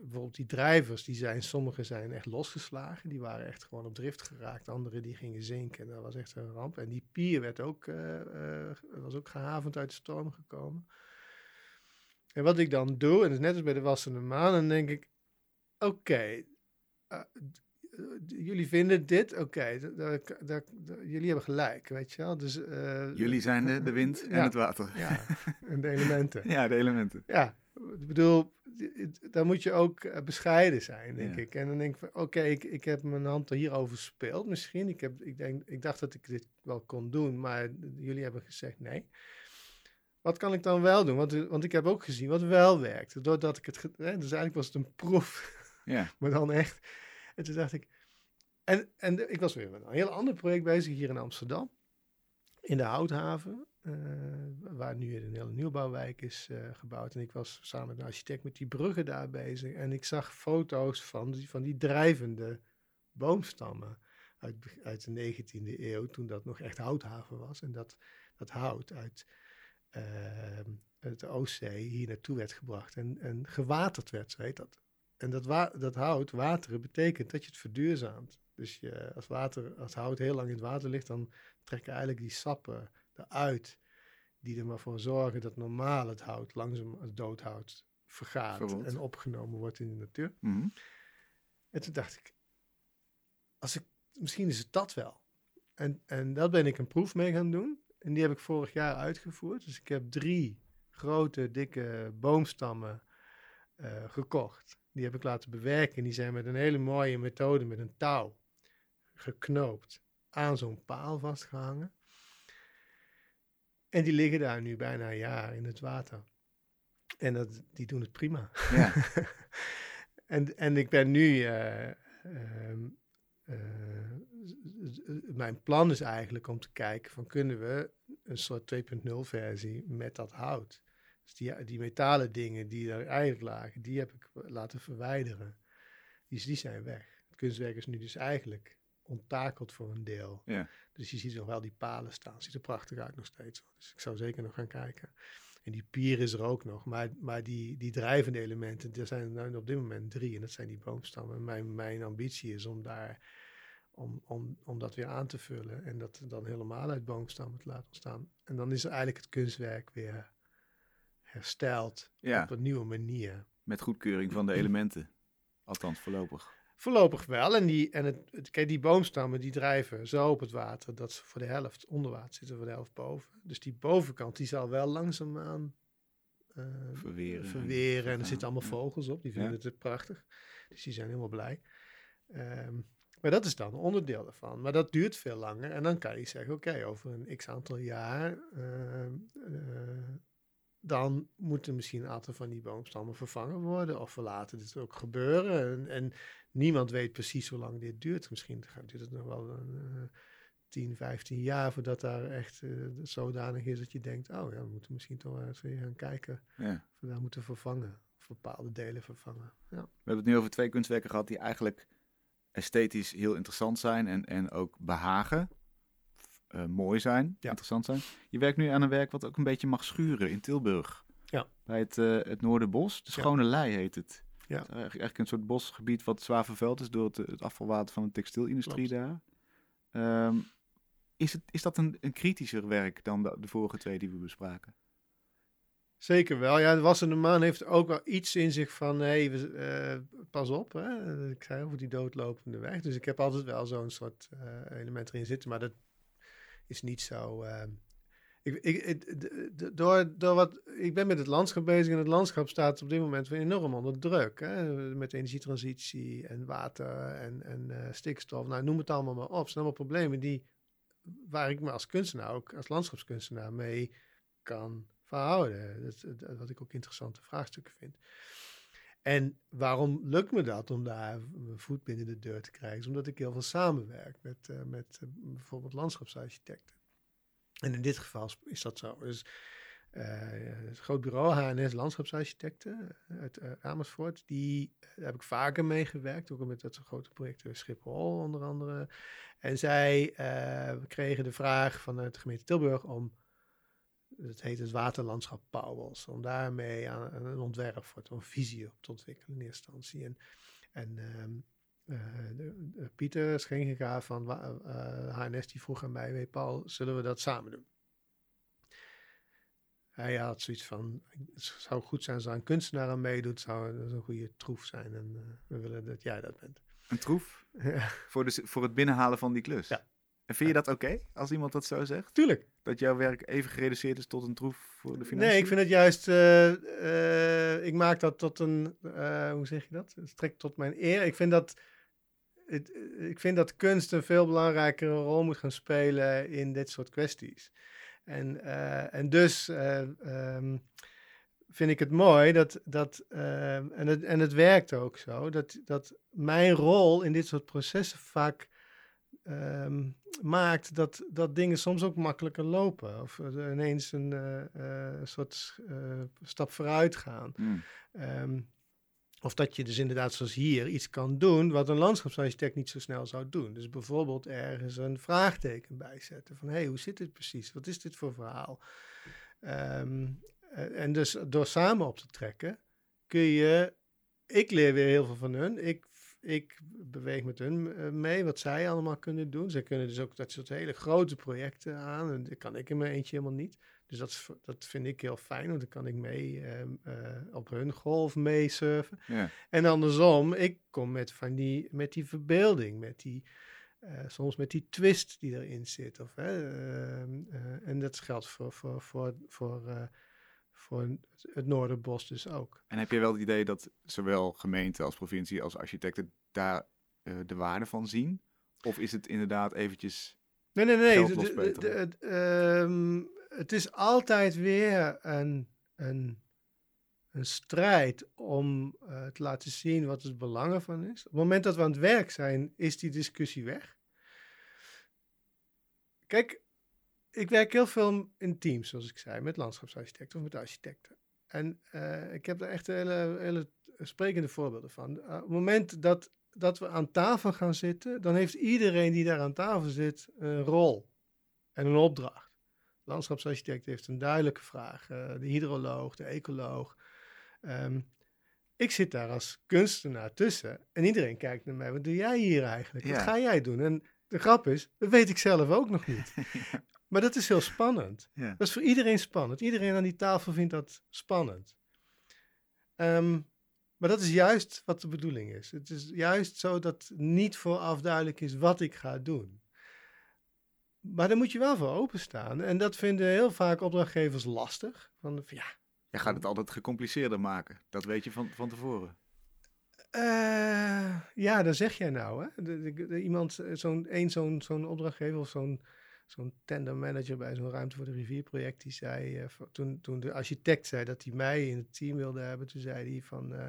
bijvoorbeeld die drijvers, die zijn, sommige zijn echt losgeslagen. Die waren echt gewoon op drift geraakt. Anderen die gingen zinken. En dat was echt een ramp. En die pier werd ook, eh, was ook gehavend uit de storm gekomen. En wat ik dan doe, en dat is net als bij de wassende maan, dan denk ik, oké, jullie vinden dit, oké, jullie hebben gelijk, weet je wel. Dus, eh, Jullie zijn de, de wind en Ja. het water. Ja, en de elementen. Ja, de elementen. Ja, ik bedoel, d- dan moet je ook eh, bescheiden zijn, denk Ja. ik. En dan denk ik van, oké, ik, ik heb mijn hand hierover gespeeld misschien. Ik, heb, ik, denk, ik dacht dat ik dit wel kon doen, maar jullie hebben gezegd nee. Wat kan ik dan wel doen? Want, want ik heb ook gezien wat wel werkt. Doordat ik het... Hè, dus eigenlijk was het een proef, Ja, maar dan echt. En toen dacht ik... En, en ik was weer met een heel ander project bezig hier in Amsterdam. In de Houthaven. eh, waar nu een hele nieuwbouwwijk is eh, gebouwd. En ik was samen met een architect met die bruggen daar bezig. En ik zag foto's van die, van die drijvende boomstammen. Uit, uit de 19e eeuw, toen dat nog echt houthaven was. En dat, dat hout uit uit de Oostzee hier naartoe werd gebracht. En, en gewaterd werd, zo heet dat. En dat, wa dat hout, wateren, betekent dat je het verduurzaamt. Dus je, als, water, als hout heel lang in het water ligt, dan trekken eigenlijk die sappen eruit. Die er maar voor zorgen dat normaal het hout, langzaam het doodhout, vergaat en opgenomen wordt in de natuur. Mhm. En toen dacht ik, als ik, misschien is het dat wel. En, en dat ben ik een proef mee gaan doen. En die heb ik vorig jaar uitgevoerd. Dus ik heb drie grote, dikke boomstammen eh, gekocht. Die heb ik laten bewerken. En die zijn met een hele mooie methode, met een touw, geknoopt, aan zo'n paal vastgehangen. En die liggen daar nu bijna een jaar in het water. En dat, die doen het prima. Ja. en, en ik ben nu. eh, ehm, eh, mijn plan is eigenlijk om te kijken: van kunnen we een soort 2.0 versie met dat hout? Dus die, die metalen dingen die er eigenlijk lagen, die heb ik laten verwijderen. Die, die zijn weg. Het kunstwerk is nu dus eigenlijk onttakeld voor een deel. Ja. Dus je ziet nog wel die palen staan. Ziet er prachtig uit nog steeds. Dus ik zou zeker nog gaan kijken. En die pier is er ook nog. Maar, maar die, die drijvende elementen, er zijn er nu op dit moment drie. En dat zijn die boomstammen. En mijn, mijn ambitie is om daar, om, om, om dat weer aan te vullen. En dat dan helemaal uit boomstammen te laten ontstaan. En dan is er eigenlijk het kunstwerk weer hersteld ja, op een nieuwe manier. met goedkeuring van de elementen. Althans, voorlopig. Voorlopig wel. En, die, en het, het, kijk, die boomstammen die drijven zo op het water dat ze voor de helft onder water zitten, voor de helft boven. Dus die bovenkant die zal wel langzaamaan eh Verweren. verweren. En er zitten allemaal vogels op, die vinden Ja. het prachtig. Dus die zijn helemaal blij. Ehm, maar dat is dan een onderdeel daarvan. Maar dat duurt veel langer. En dan kan je zeggen, oké, over een x aantal jaar ehm, eh, dan moeten misschien een aantal van die boomstammen vervangen worden. Of we laten dit ook gebeuren. En, en niemand weet precies hoe lang dit duurt. Misschien duurt het nog wel een, uh, 10, 15 jaar voordat daar echt uh, zodanig is dat je denkt, oh ja, we moeten misschien toch eens weer gaan kijken Ja. of we daar moeten vervangen. Of bepaalde delen vervangen. Ja. We hebben het nu over twee kunstwerken gehad die eigenlijk esthetisch heel interessant zijn en, en ook behagen. Uh, mooi zijn, Ja. interessant zijn. Je werkt nu aan een werk wat ook een beetje mag schuren in Tilburg. Ja. Bij het, eh, het Noorderbos. De Ja. Schone Lei heet het. Ja. Het eigenlijk, een soort bosgebied wat zwaar vervuild is door het, het afvalwater van de textielindustrie daar. Ehm, is, het, is dat een, een kritischer werk dan de, de vorige twee die we bespraken? Zeker wel. Ja, de Wassende Maan heeft ook wel iets in zich van, hé, we- eh, pas op. Hè? Ik zei over die doodlopende weg. Dus ik heb altijd wel zo'n soort eh, element erin zitten. Maar dat is niet zo... eh, ik, ik, door, door wat, ik ben met het landschap bezig en het landschap staat op dit moment weer enorm onder druk. Hè? Met energietransitie en water en, en eh, stikstof. Nou, noem het allemaal maar op. Het zijn allemaal problemen die, waar ik me als kunstenaar, ook als landschapskunstenaar, mee kan verhouden. Dat- wat ik ook interessante vraagstukken vind. En waarom lukt me dat om daar mijn voet binnen de deur te krijgen? Is omdat ik heel veel samenwerk met, eh, met eh, bijvoorbeeld landschapsarchitecten. En in dit geval is dat zo. Dus eh, het groot bureau HNS Landschapsarchitecten uit Amersfoort, die daar heb ik vaker meegewerkt, ook met dat grote project Schiphol onder andere. En zij kregen de vraag vanuit de gemeente Tilburg om het heet het waterlandschap Pauwels. Om daarmee aan, aan een ontwerp voor te, een visie op te ontwikkelen in eerste instantie. En, en eh, de- de Pieter van wa- eh, HNS die vroeg aan mij, weet Paul, zullen we dat samen doen? Hij had zoiets van, het zou goed zijn als er een kunstenaar aan meedoet, zou dat een goede troef zijn. En eh, we willen dat jij dat bent. Een troef Ja, voor, de, voor het binnenhalen van die klus. Ja. En vind je dat oké als iemand dat zo zegt? Tuurlijk. Dat jouw werk even gereduceerd is tot een troef voor de financiën? Nee, ik vind het juist. eh, eh, ik maak dat tot een. eh, hoe zeg je dat? Het strekt tot mijn eer. Ik vind dat. Het, ik vind dat kunst een veel belangrijkere rol moet gaan spelen in dit soort kwesties. En, en dus eh, ehm, vind ik het mooi dat. dat en, het, en het werkt ook zo. Dat, dat mijn rol in dit soort processen vaak. Ehm, maakt dat, dat dingen soms ook makkelijker lopen. Of er ineens een eh, eh, soort eh, stap vooruit gaan. Hmm. Ehm, of dat je dus inderdaad zoals hier iets kan doen wat een landschapsarchitect niet zo snel zou doen. Dus bijvoorbeeld ergens een vraagteken bijzetten van hé, hey, hoe zit dit precies? Wat is dit voor verhaal? Ehm, eh, en dus door samen op te trekken kun je, ik leer weer heel veel van hun. Ik, ik beweeg met hun eh, mee wat zij allemaal kunnen doen. Zij kunnen dus ook dat soort hele grote projecten aan. En dat kan ik in mijn eentje helemaal niet. Dus dat, is- dat vind ik heel fijn, want dan kan ik mee ehm, eh, op hun golf meesurfen. Ja. En andersom, ik kom met, van die, met die verbeelding, met die, eh, soms met die twist die erin zit. Of, ehm, eh, en dat geldt voor, voor, voor, voor, voor het Noorderbos dus ook. En heb je wel het idee dat zowel gemeente als provincie als architecten daar eh, de waarde van zien? Of is het inderdaad eventjes... Nee, nee, nee. Geld de- ehm, het is altijd weer een, een, een strijd om eh, te laten zien wat het belang ervan is. Op het moment dat we aan het werk zijn, is die discussie weg. Kijk, ik werk heel veel in teams, zoals ik zei, met landschapsarchitecten of met architecten. En eh, ik heb daar echt hele, hele sprekende voorbeelden van. Eh, op het moment dat, dat we aan tafel gaan zitten, dan heeft iedereen die daar aan tafel zit een rol en een opdracht. De landschapsarchitect heeft een duidelijke vraag, eh, de hydroloog, de ecoloog. Ehm, ik zit daar als kunstenaar tussen en iedereen kijkt naar mij. Wat doe jij hier eigenlijk? Wat ga jij doen? En de grap is, dat weet ik zelf ook nog niet. Maar dat is heel spannend. Ja. Dat is voor iedereen spannend. Iedereen aan die tafel vindt dat spannend. Ehm, maar dat is juist wat de bedoeling is. Het is juist zo dat niet vooraf duidelijk is wat ik ga doen. Maar daar moet je wel voor openstaan. En dat vinden heel vaak opdrachtgevers lastig. Van, ja, Jij gaat het altijd gecompliceerder maken. Dat weet je van, van tevoren. Eh, ja, dat zeg jij nou. Hè? De, de- de- iemand, eh, zo'n een zo'n zo'n opdrachtgever of zo'n zo'n tendermanager bij zo'n ruimte voor de rivierproject, die zei, uh, toen, toen de architect zei dat hij mij in het team wilde hebben, toen zei hij van, uh,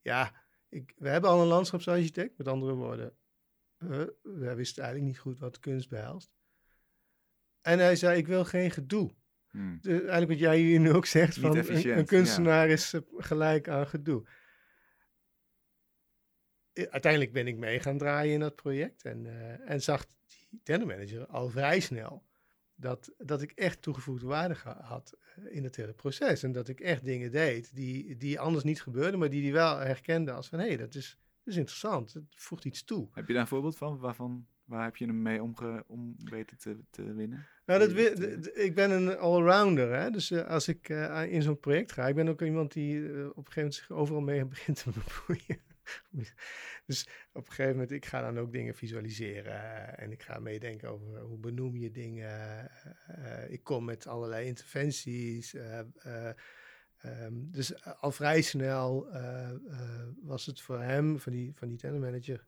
ja, ik, we hebben al een landschapsarchitect, met andere woorden, uh, we wisten eigenlijk niet goed wat kunst behelst. En hij zei, ik wil geen gedoe. Hmm. De, eigenlijk wat jij hier nu ook zegt, van een, een, kunstenaar is gelijk aan gedoe. Uiteindelijk ben ik mee gaan draaien in dat project en, en zag die tendermanager al vrij snel dat, dat ik echt toegevoegde waarde had eh, in het hele proces. En dat ik echt dingen deed die, die anders niet gebeurden, maar die hij wel herkende als van hé, hey, dat, is, dat is interessant, het voegt iets toe. Heb je daar een voorbeeld van? Waarvan, waar heb je hem mee omge, om weten te, te winnen? Nou, dat, ik ben een allrounder. Hè? Dus uh, als ik uh, in zo'n project ga, ik ben ook iemand die uh, op een gegeven moment zich overal mee begint te bemoeien. dus op een gegeven moment, ik ga dan ook dingen visualiseren en ik ga meedenken over hoe benoem je dingen. Uh, ik kom met allerlei interventies. Uh, um, dus al vrij snel was het voor hem, van die, van die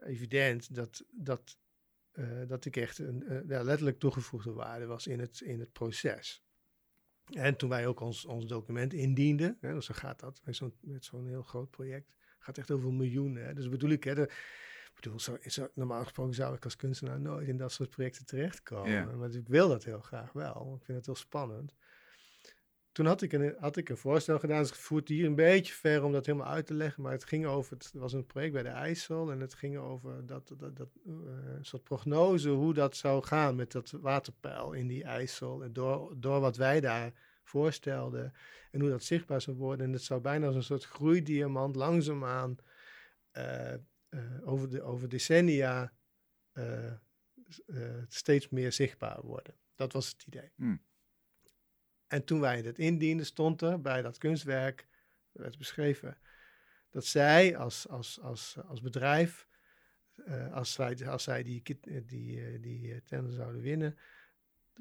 evident dat, dat, dat ik echt een ja, letterlijk toegevoegde waarde was in het, in het proces. En toen wij ook ons, ons document indienden, hè, dus zo gaat dat met zo'n zo'n heel groot project, gaat echt over miljoenen. Hè. Dus bedoel ik, hè, de, bedoel, zo, zo, normaal gesproken zou ik als kunstenaar nooit in dat soort projecten terechtkomen. Ja. Maar ik wil dat heel graag wel. Ik vind het heel spannend. Toen had ik een, had ik een voorstel gedaan. Dus het voert hier een beetje ver om dat helemaal uit te leggen. Maar het ging over, het was een project bij de IJssel. En het ging over dat, dat, dat uh, een soort prognose hoe dat zou gaan met dat waterpeil in die IJssel. En door, door wat wij daar voorstelde. En hoe dat zichtbaar zou worden. En het zou bijna als een soort groeidiamant langzaamaan uh, uh, over, de, over decennia uh, steeds meer zichtbaar worden. Dat was het idee. Hmm. En toen wij het indienden, stond er bij dat kunstwerk, werd beschreven, dat zij als, als, als, als bedrijf, als, zij, als zij die, die, die, die tender zouden winnen,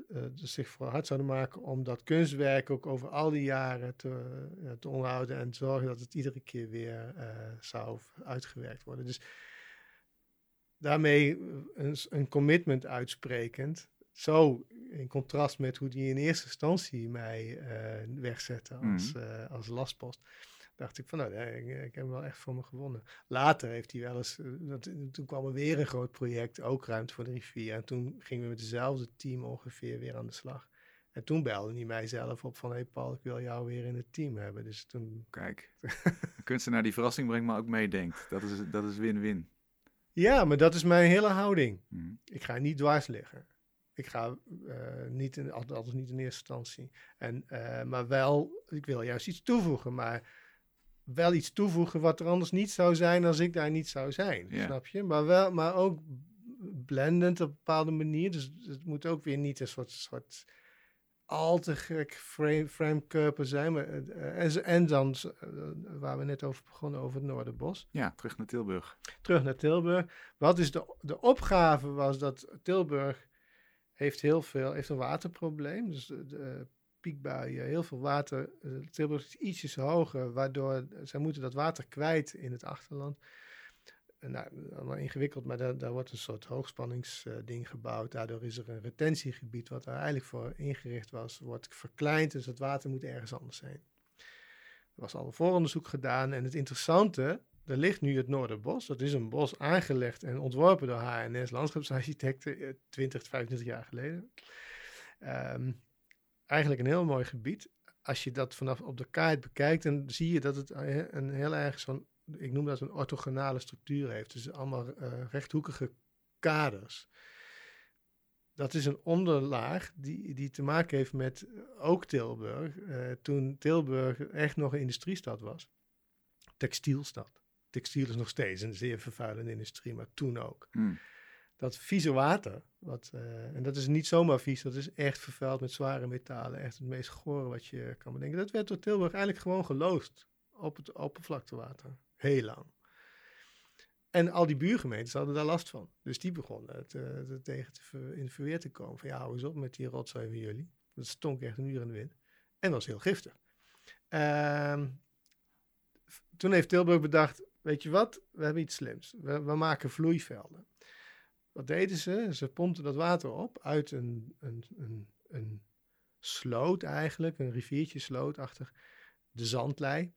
uh, zich voor hard zouden maken om dat kunstwerk ook over al die jaren te, uh, te onderhouden en zorgen dat het iedere keer weer uh, zou uitgewerkt worden. Dus daarmee een, een, commitment uitsprekend, zo in contrast met hoe die in eerste instantie mij wegzette als, mm. als lastpost dacht ik van, nou, ik, ik, heb hem wel echt voor me gewonnen. Later heeft hij wel eens, eh, dat, toen kwam er weer een groot project, ook Ruimte voor de Rivier. En toen gingen we met dezelfde team ongeveer weer aan de slag. En toen belde hij mij zelf op van, hé hey Paul, ik wil jou weer in het team hebben. Dus toen... Kijk, een kunstenaar die verrassing brengt, maar ook meedenkt. Dat is dat is win-win. Ja, maar dat is mijn hele houding. Mhm. Ik ga niet dwars liggen. Ik ga uh, niet, in, altijd niet in eerste instantie. En, uh, maar wel, ik wil juist iets toevoegen. Maar wel iets toevoegen wat er anders niet zou zijn als ik daar niet zou zijn. Snap je? Maar, wel, maar ook blendend op een bepaalde manier. Dus het moet ook weer niet een soort, soort al te gek frame, frame zijn. Maar, uh, en, en dan, uh, waar we net over begonnen, over het Noorderbos. Ja, terug naar Tilburg. Terug naar Tilburg. Wat is de, de opgave was dat Tilburg heeft heel veel, heeft een waterprobleem. Dus de, piekbuien, heel veel water. Uh, Tilburg is ietsjes hoger, waardoor zij moeten dat water kwijt in het achterland. Uh, nou, allemaal ingewikkeld, maar daar, daar wordt een soort hoogspanningsding gebouwd. Daardoor is er een retentiegebied, wat er eigenlijk voor ingericht was, wordt verkleind. Dus het water moet ergens anders heen. Er was al een vooronderzoek gedaan. En het interessante, er ligt nu het Noorderbos. Dat is een bos aangelegd en ontworpen door HNS landschapsarchitecten 20, 25 jaar geleden. Um, eigenlijk een heel mooi gebied. Als je dat vanaf op de kaart bekijkt, dan zie je dat het een heel erg zo'n, ik noem dat een orthogonale structuur heeft. Dus allemaal uh, rechthoekige kaders. Dat is een onderlaag die, die te maken heeft met ook Tilburg. Toen Tilburg echt nog een industriestad was. Textielstad. Textiel is nog steeds een zeer vervuilende industrie, maar toen ook. Hmm dat vieze water, wat, uh, en dat is niet zomaar vies, dat is echt vervuild met zware metalen. Echt het meest gore wat je kan bedenken. Dat werd door Tilburg eigenlijk gewoon geloosd op het oppervlaktewater. Heel lang. En al die buurgemeentes hadden daar last van. Dus die begonnen te, tegen te in verweer te komen. Van ja, hou eens op met die rotzooi van jullie. Dat stonk echt een uur in de wind. En was heel giftig. Uh, toen heeft Tilburg bedacht, weet je wat, we hebben iets slims. We, we maken vloeivelden. Wat deden ze? Ze pompten dat water op uit een, een, een, een sloot eigenlijk, een riviertje slootachtig, de zandlei.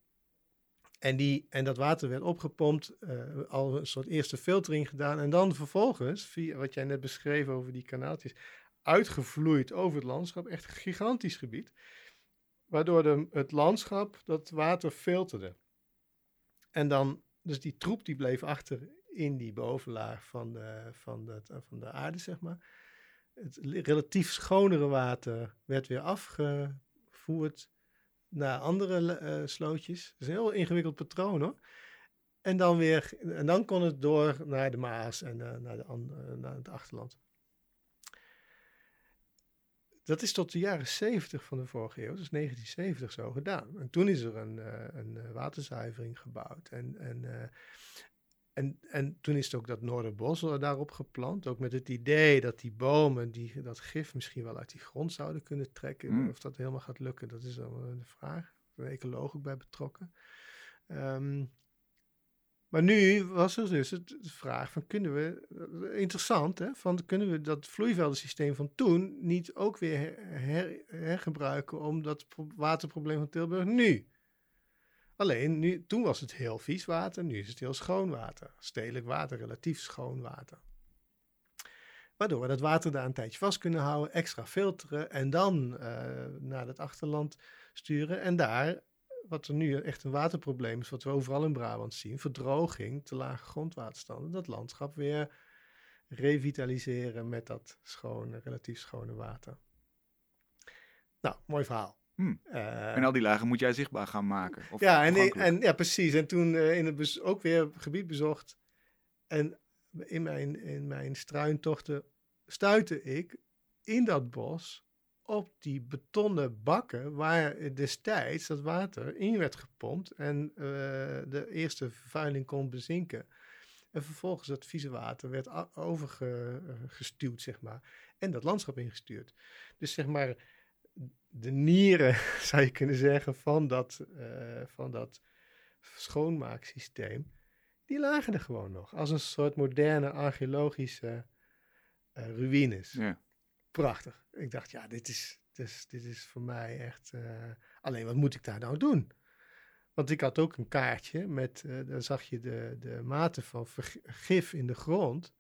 En, die, en dat water werd opgepompt, uh, al een soort eerste filtering gedaan. En dan vervolgens, via wat jij net beschreef over die kanaaltjes, uitgevloeid over het landschap. Echt een gigantisch gebied. Waardoor de, het landschap dat water filterde. En dan, dus die troep die bleef achter in die bovenlaag van de, van de, van de aarde, zeg maar. Het relatief schonere water werd weer afgevoerd naar andere uh, slootjes. Dat is een heel ingewikkeld patroon hoor. En dan, weer, en dan kon het door naar de Maas en uh, naar, de, uh, naar het achterland. Dat is tot de jaren 70 van de vorige eeuw, dus 1970 zo gedaan. En toen is er een, een waterzuivering gebouwd. En, en, en, en toen is het ook dat Noorderbos daarop geplant. Ook met het idee dat die bomen die, dat gif misschien wel uit die grond zouden kunnen trekken. Mm. Of dat helemaal gaat lukken, dat is dan een vraag. Er een ecoloog ook bij betrokken. Um, maar nu was er dus de vraag van kunnen we, interessant hè, van kunnen we dat vloeiveldensysteem van toen niet ook weer her, hergebruiken om dat waterprobleem van Tilburg nu Alleen, nu, toen was het heel vies water, nu is het heel schoon water. Stedelijk water, relatief schoon water. Waardoor we dat water daar een tijdje vast kunnen houden, extra filteren en dan uh, naar het achterland sturen. En daar, wat er nu echt een waterprobleem is, wat we overal in Brabant zien, verdroging, te lage grondwaterstanden, dat landschap weer revitaliseren met dat schone, relatief schone water. Nou, mooi verhaal. Hmm. Uh, en al die lagen moet jij zichtbaar gaan maken. Of ja, en, en, ja, precies. En toen uh, in het ook weer gebied bezocht. En in mijn, in mijn struintochten stuitte ik in dat bos op die betonnen bakken waar destijds dat water in werd gepompt en uh, de eerste vervuiling kon bezinken. En vervolgens dat vieze water werd overgestuwd, zeg maar, en dat landschap ingestuurd. Dus zeg maar, de nieren, zou je kunnen zeggen, van dat, uh, van dat schoonmaaksysteem, die lagen er gewoon nog. Als een soort moderne archeologische uh, ruïnes. Ja. Prachtig. Ik dacht, ja, dit is, dit is, dit is voor mij echt... Uh, alleen, wat moet ik daar nou doen? Want ik had ook een kaartje met, daar zag je de, de mate van gif in de grond.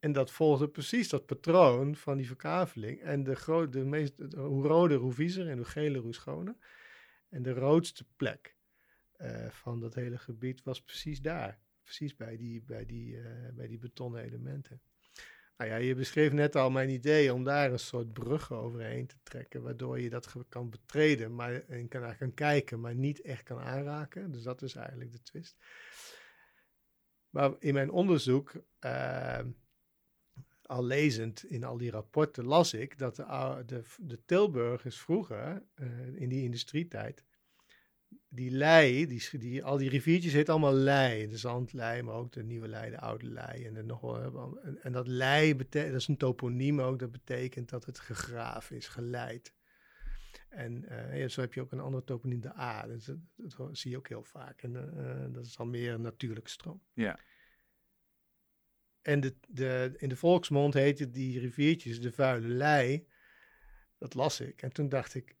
En dat volgde precies dat patroon van die verkaveling. En de, groot, de meest, hoe roder, hoe viezer en hoe geler, hoe schoner. En de roodste plek uh, van dat hele gebied was precies daar. Precies bij die, bij die, uh, bij die betonnen elementen. Nou ja, je beschreef net al mijn idee om daar een soort brug overheen te trekken, waardoor je dat kan betreden maar, en kan, kan kijken, maar niet echt kan aanraken. Dus dat is eigenlijk de twist. Maar in mijn onderzoek uh, al lezend in al die rapporten las ik dat de, de, de Tilburgers vroeger, uh, in die industrietijd, die lei, die, die, al die riviertjes heet allemaal lei. De zandlei, maar ook de nieuwe lei, de oude lei. En, de nog, en, dat lei, betekent, dat is een toponiem ook, dat betekent dat het gegraven is, geleid. En uh, zo heb je ook een andere toponiem, de A. Dat, zie je ook heel vaak. En uh, dat is dan meer een natuurlijke stroom. Ja. En de, de, in de volksmond heette die riviertjes de vuile lei. Dat las ik. En toen dacht ik,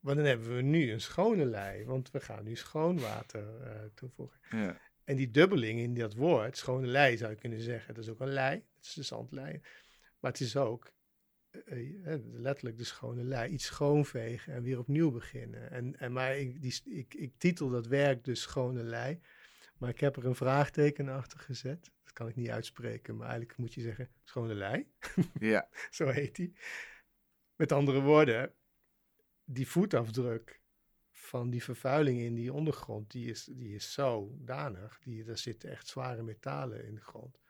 maar dan hebben we nu een schone lei. Want we gaan nu schoon water uh, toevoegen. Ja. En die dubbeling in dat woord, schone lei zou je kunnen zeggen. Dat is ook een lei. Dat is de zandlei. Maar het is ook uh, uh, letterlijk de schone lei. Iets schoonvegen en weer opnieuw beginnen. En, en maar ik, die, ik, ik titel dat werk dus schone lei. Maar ik heb er een vraagteken achter gezet kan ik niet uitspreken, maar eigenlijk moet je zeggen schone lei. Ja. Zo heet die. Met andere woorden, die voetafdruk van die vervuiling in die ondergrond, die is, die is zodanig. Die, er zitten echt zware metalen in de grond.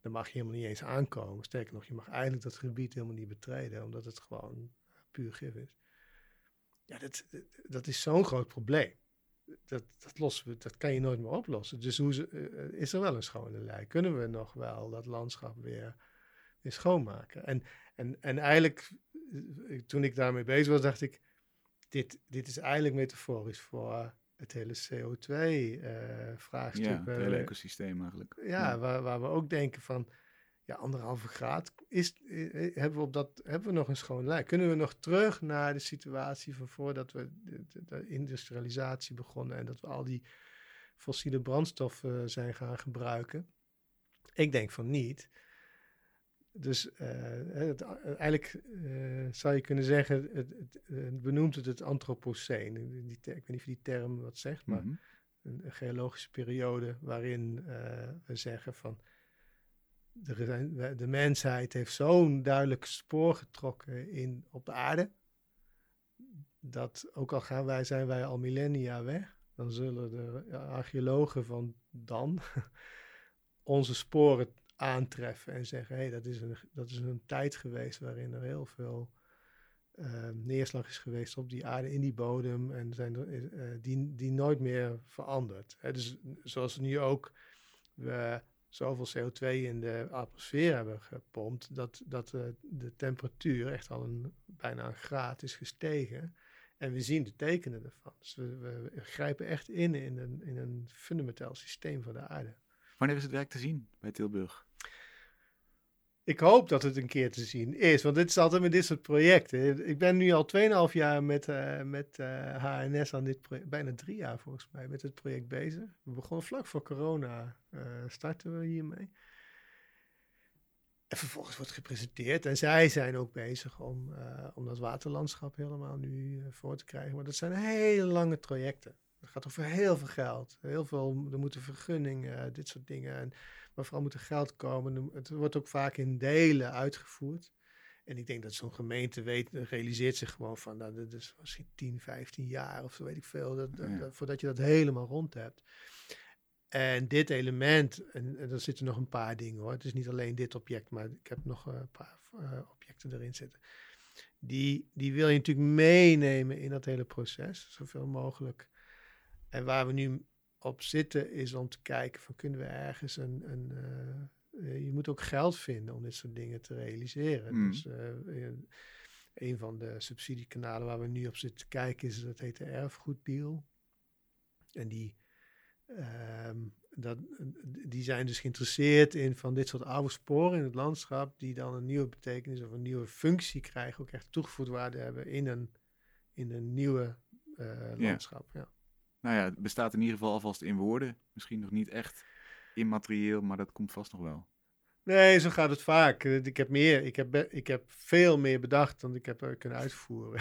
Daar mag je helemaal niet eens aankomen. Sterker nog, je mag eigenlijk dat gebied helemaal niet betreden, omdat het gewoon puur gif is. Ja, dat, dat is zo'n groot probleem dat, dat, lossen we, dat kan je nooit meer oplossen. Dus hoe uh, is er wel een schone lei? Kunnen we nog wel dat landschap weer, weer schoonmaken? En, en, en eigenlijk, uh, toen ik daarmee bezig was, dacht ik, dit, dit is eigenlijk metaforisch voor het hele CO2-vraagstuk. ja, het hele ecosysteem eigenlijk. Ja, Waar, waar we ook denken van, ja, anderhalve graad, is, eh, hebben, we op dat, hebben we nog een schoon lijn? Kunnen we nog terug naar de situatie van voordat we de, de, de industrialisatie begonnen en dat we al die fossiele brandstoffen zijn gaan gebruiken? Ik denk van niet. Dus uh, het, eigenlijk uh, zou je kunnen zeggen, het, het, het, benoemt het het Anthropoceen. Die, ik weet niet of die term wat zegt, maar mm -hmm. een, geologische periode waarin uh, we zeggen van de, de mensheid heeft zo'n duidelijk spoor getrokken in, op de aarde, dat ook al gaan wij, zijn wij al millennia weg, dan zullen de archeologen van dan onze sporen aantreffen en zeggen: hé, hey, dat, is een, dat is een tijd geweest waarin er heel veel uh, neerslag is geweest op die aarde, in die bodem, en zijn uh, die, die nooit meer verandert. Hè, dus zoals nu ook we zoveel CO2 in de atmosfeer hebben gepompt, dat, dat uh, de temperatuur echt al een, bijna een graad is gestegen. En we zien de tekenen ervan. Dus we, we grijpen echt in in een, in een fundamenteel systeem van de aarde. Wanneer is het werk te zien bij Tilburg? Ik hoop dat het een keer te zien is, want dit is altijd met dit soort projecten. Ik ben nu al 2,5 jaar met, uh, met HNS aan dit project, bijna drie jaar volgens mij, met het project bezig. We begonnen vlak voor corona, uh, starten we hiermee. En vervolgens wordt gepresenteerd en zij zijn ook bezig om, om dat waterlandschap helemaal nu voor te krijgen. Maar dat zijn hele lange trajecten. Het gaat over heel veel geld. Heel veel, er moeten vergunningen, dit soort dingen. En maar vooral moet er geld komen. Het wordt ook vaak in delen uitgevoerd. En ik denk dat zo'n gemeente weet, realiseert zich gewoon van, nou, dat is misschien 10, 15 jaar of zo weet ik veel, dat, voordat je dat helemaal rond hebt. En dit element, en, en er zitten nog een paar dingen hoor, het is niet alleen dit object, maar ik heb nog een paar uh, objecten erin zitten. Die, die wil je natuurlijk meenemen in dat hele proces, zoveel mogelijk. En waar we nu op zitten is om te kijken van kunnen we ergens een, een uh, je moet ook geld vinden om dit soort dingen te realiseren. Mm. Dus uh, een van de subsidiekanalen waar we nu op zitten te kijken is, dat heet de erfgoeddeal. En die, uh, dat, die zijn dus geïnteresseerd in van dit soort oude sporen in het landschap, die dan een nieuwe betekenis of een nieuwe functie krijgen, ook echt toegevoegd waarde hebben in een, in een nieuwe landschap. Ja nou ja, het bestaat in ieder geval alvast in woorden. Misschien nog niet echt immaterieel, maar dat komt vast nog wel. Nee, zo gaat het vaak. Eh, ik heb, meer, ik heb, ik heb veel meer bedacht dan ik heb er kunnen uitvoeren.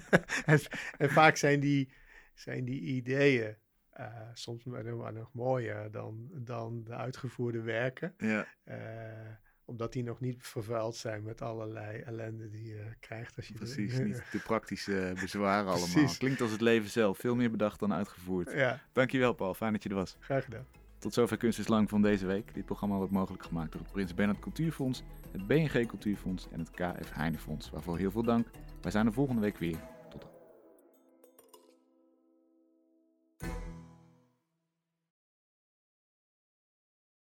en, en, vaak zijn die, zijn die ideeën uh, soms maar nog mooier dan, dan de uitgevoerde werken. Ja. Uh, omdat die nog niet vervuild zijn met allerlei ellende die je krijgt. Als je Precies, niet de praktische bezwaren allemaal. Klinkt als het leven zelf. Veel meer bedacht dan uitgevoerd. Ja. Dankjewel Paul, fijn dat je er was. Graag gedaan. Tot zover Kunst is Lang van deze week. Dit programma wordt mogelijk gemaakt door het Prins Bernhard Cultuurfonds, het BNG Cultuurfonds en het KF Heinefonds. Waarvoor heel veel dank. Wij zijn er volgende week weer.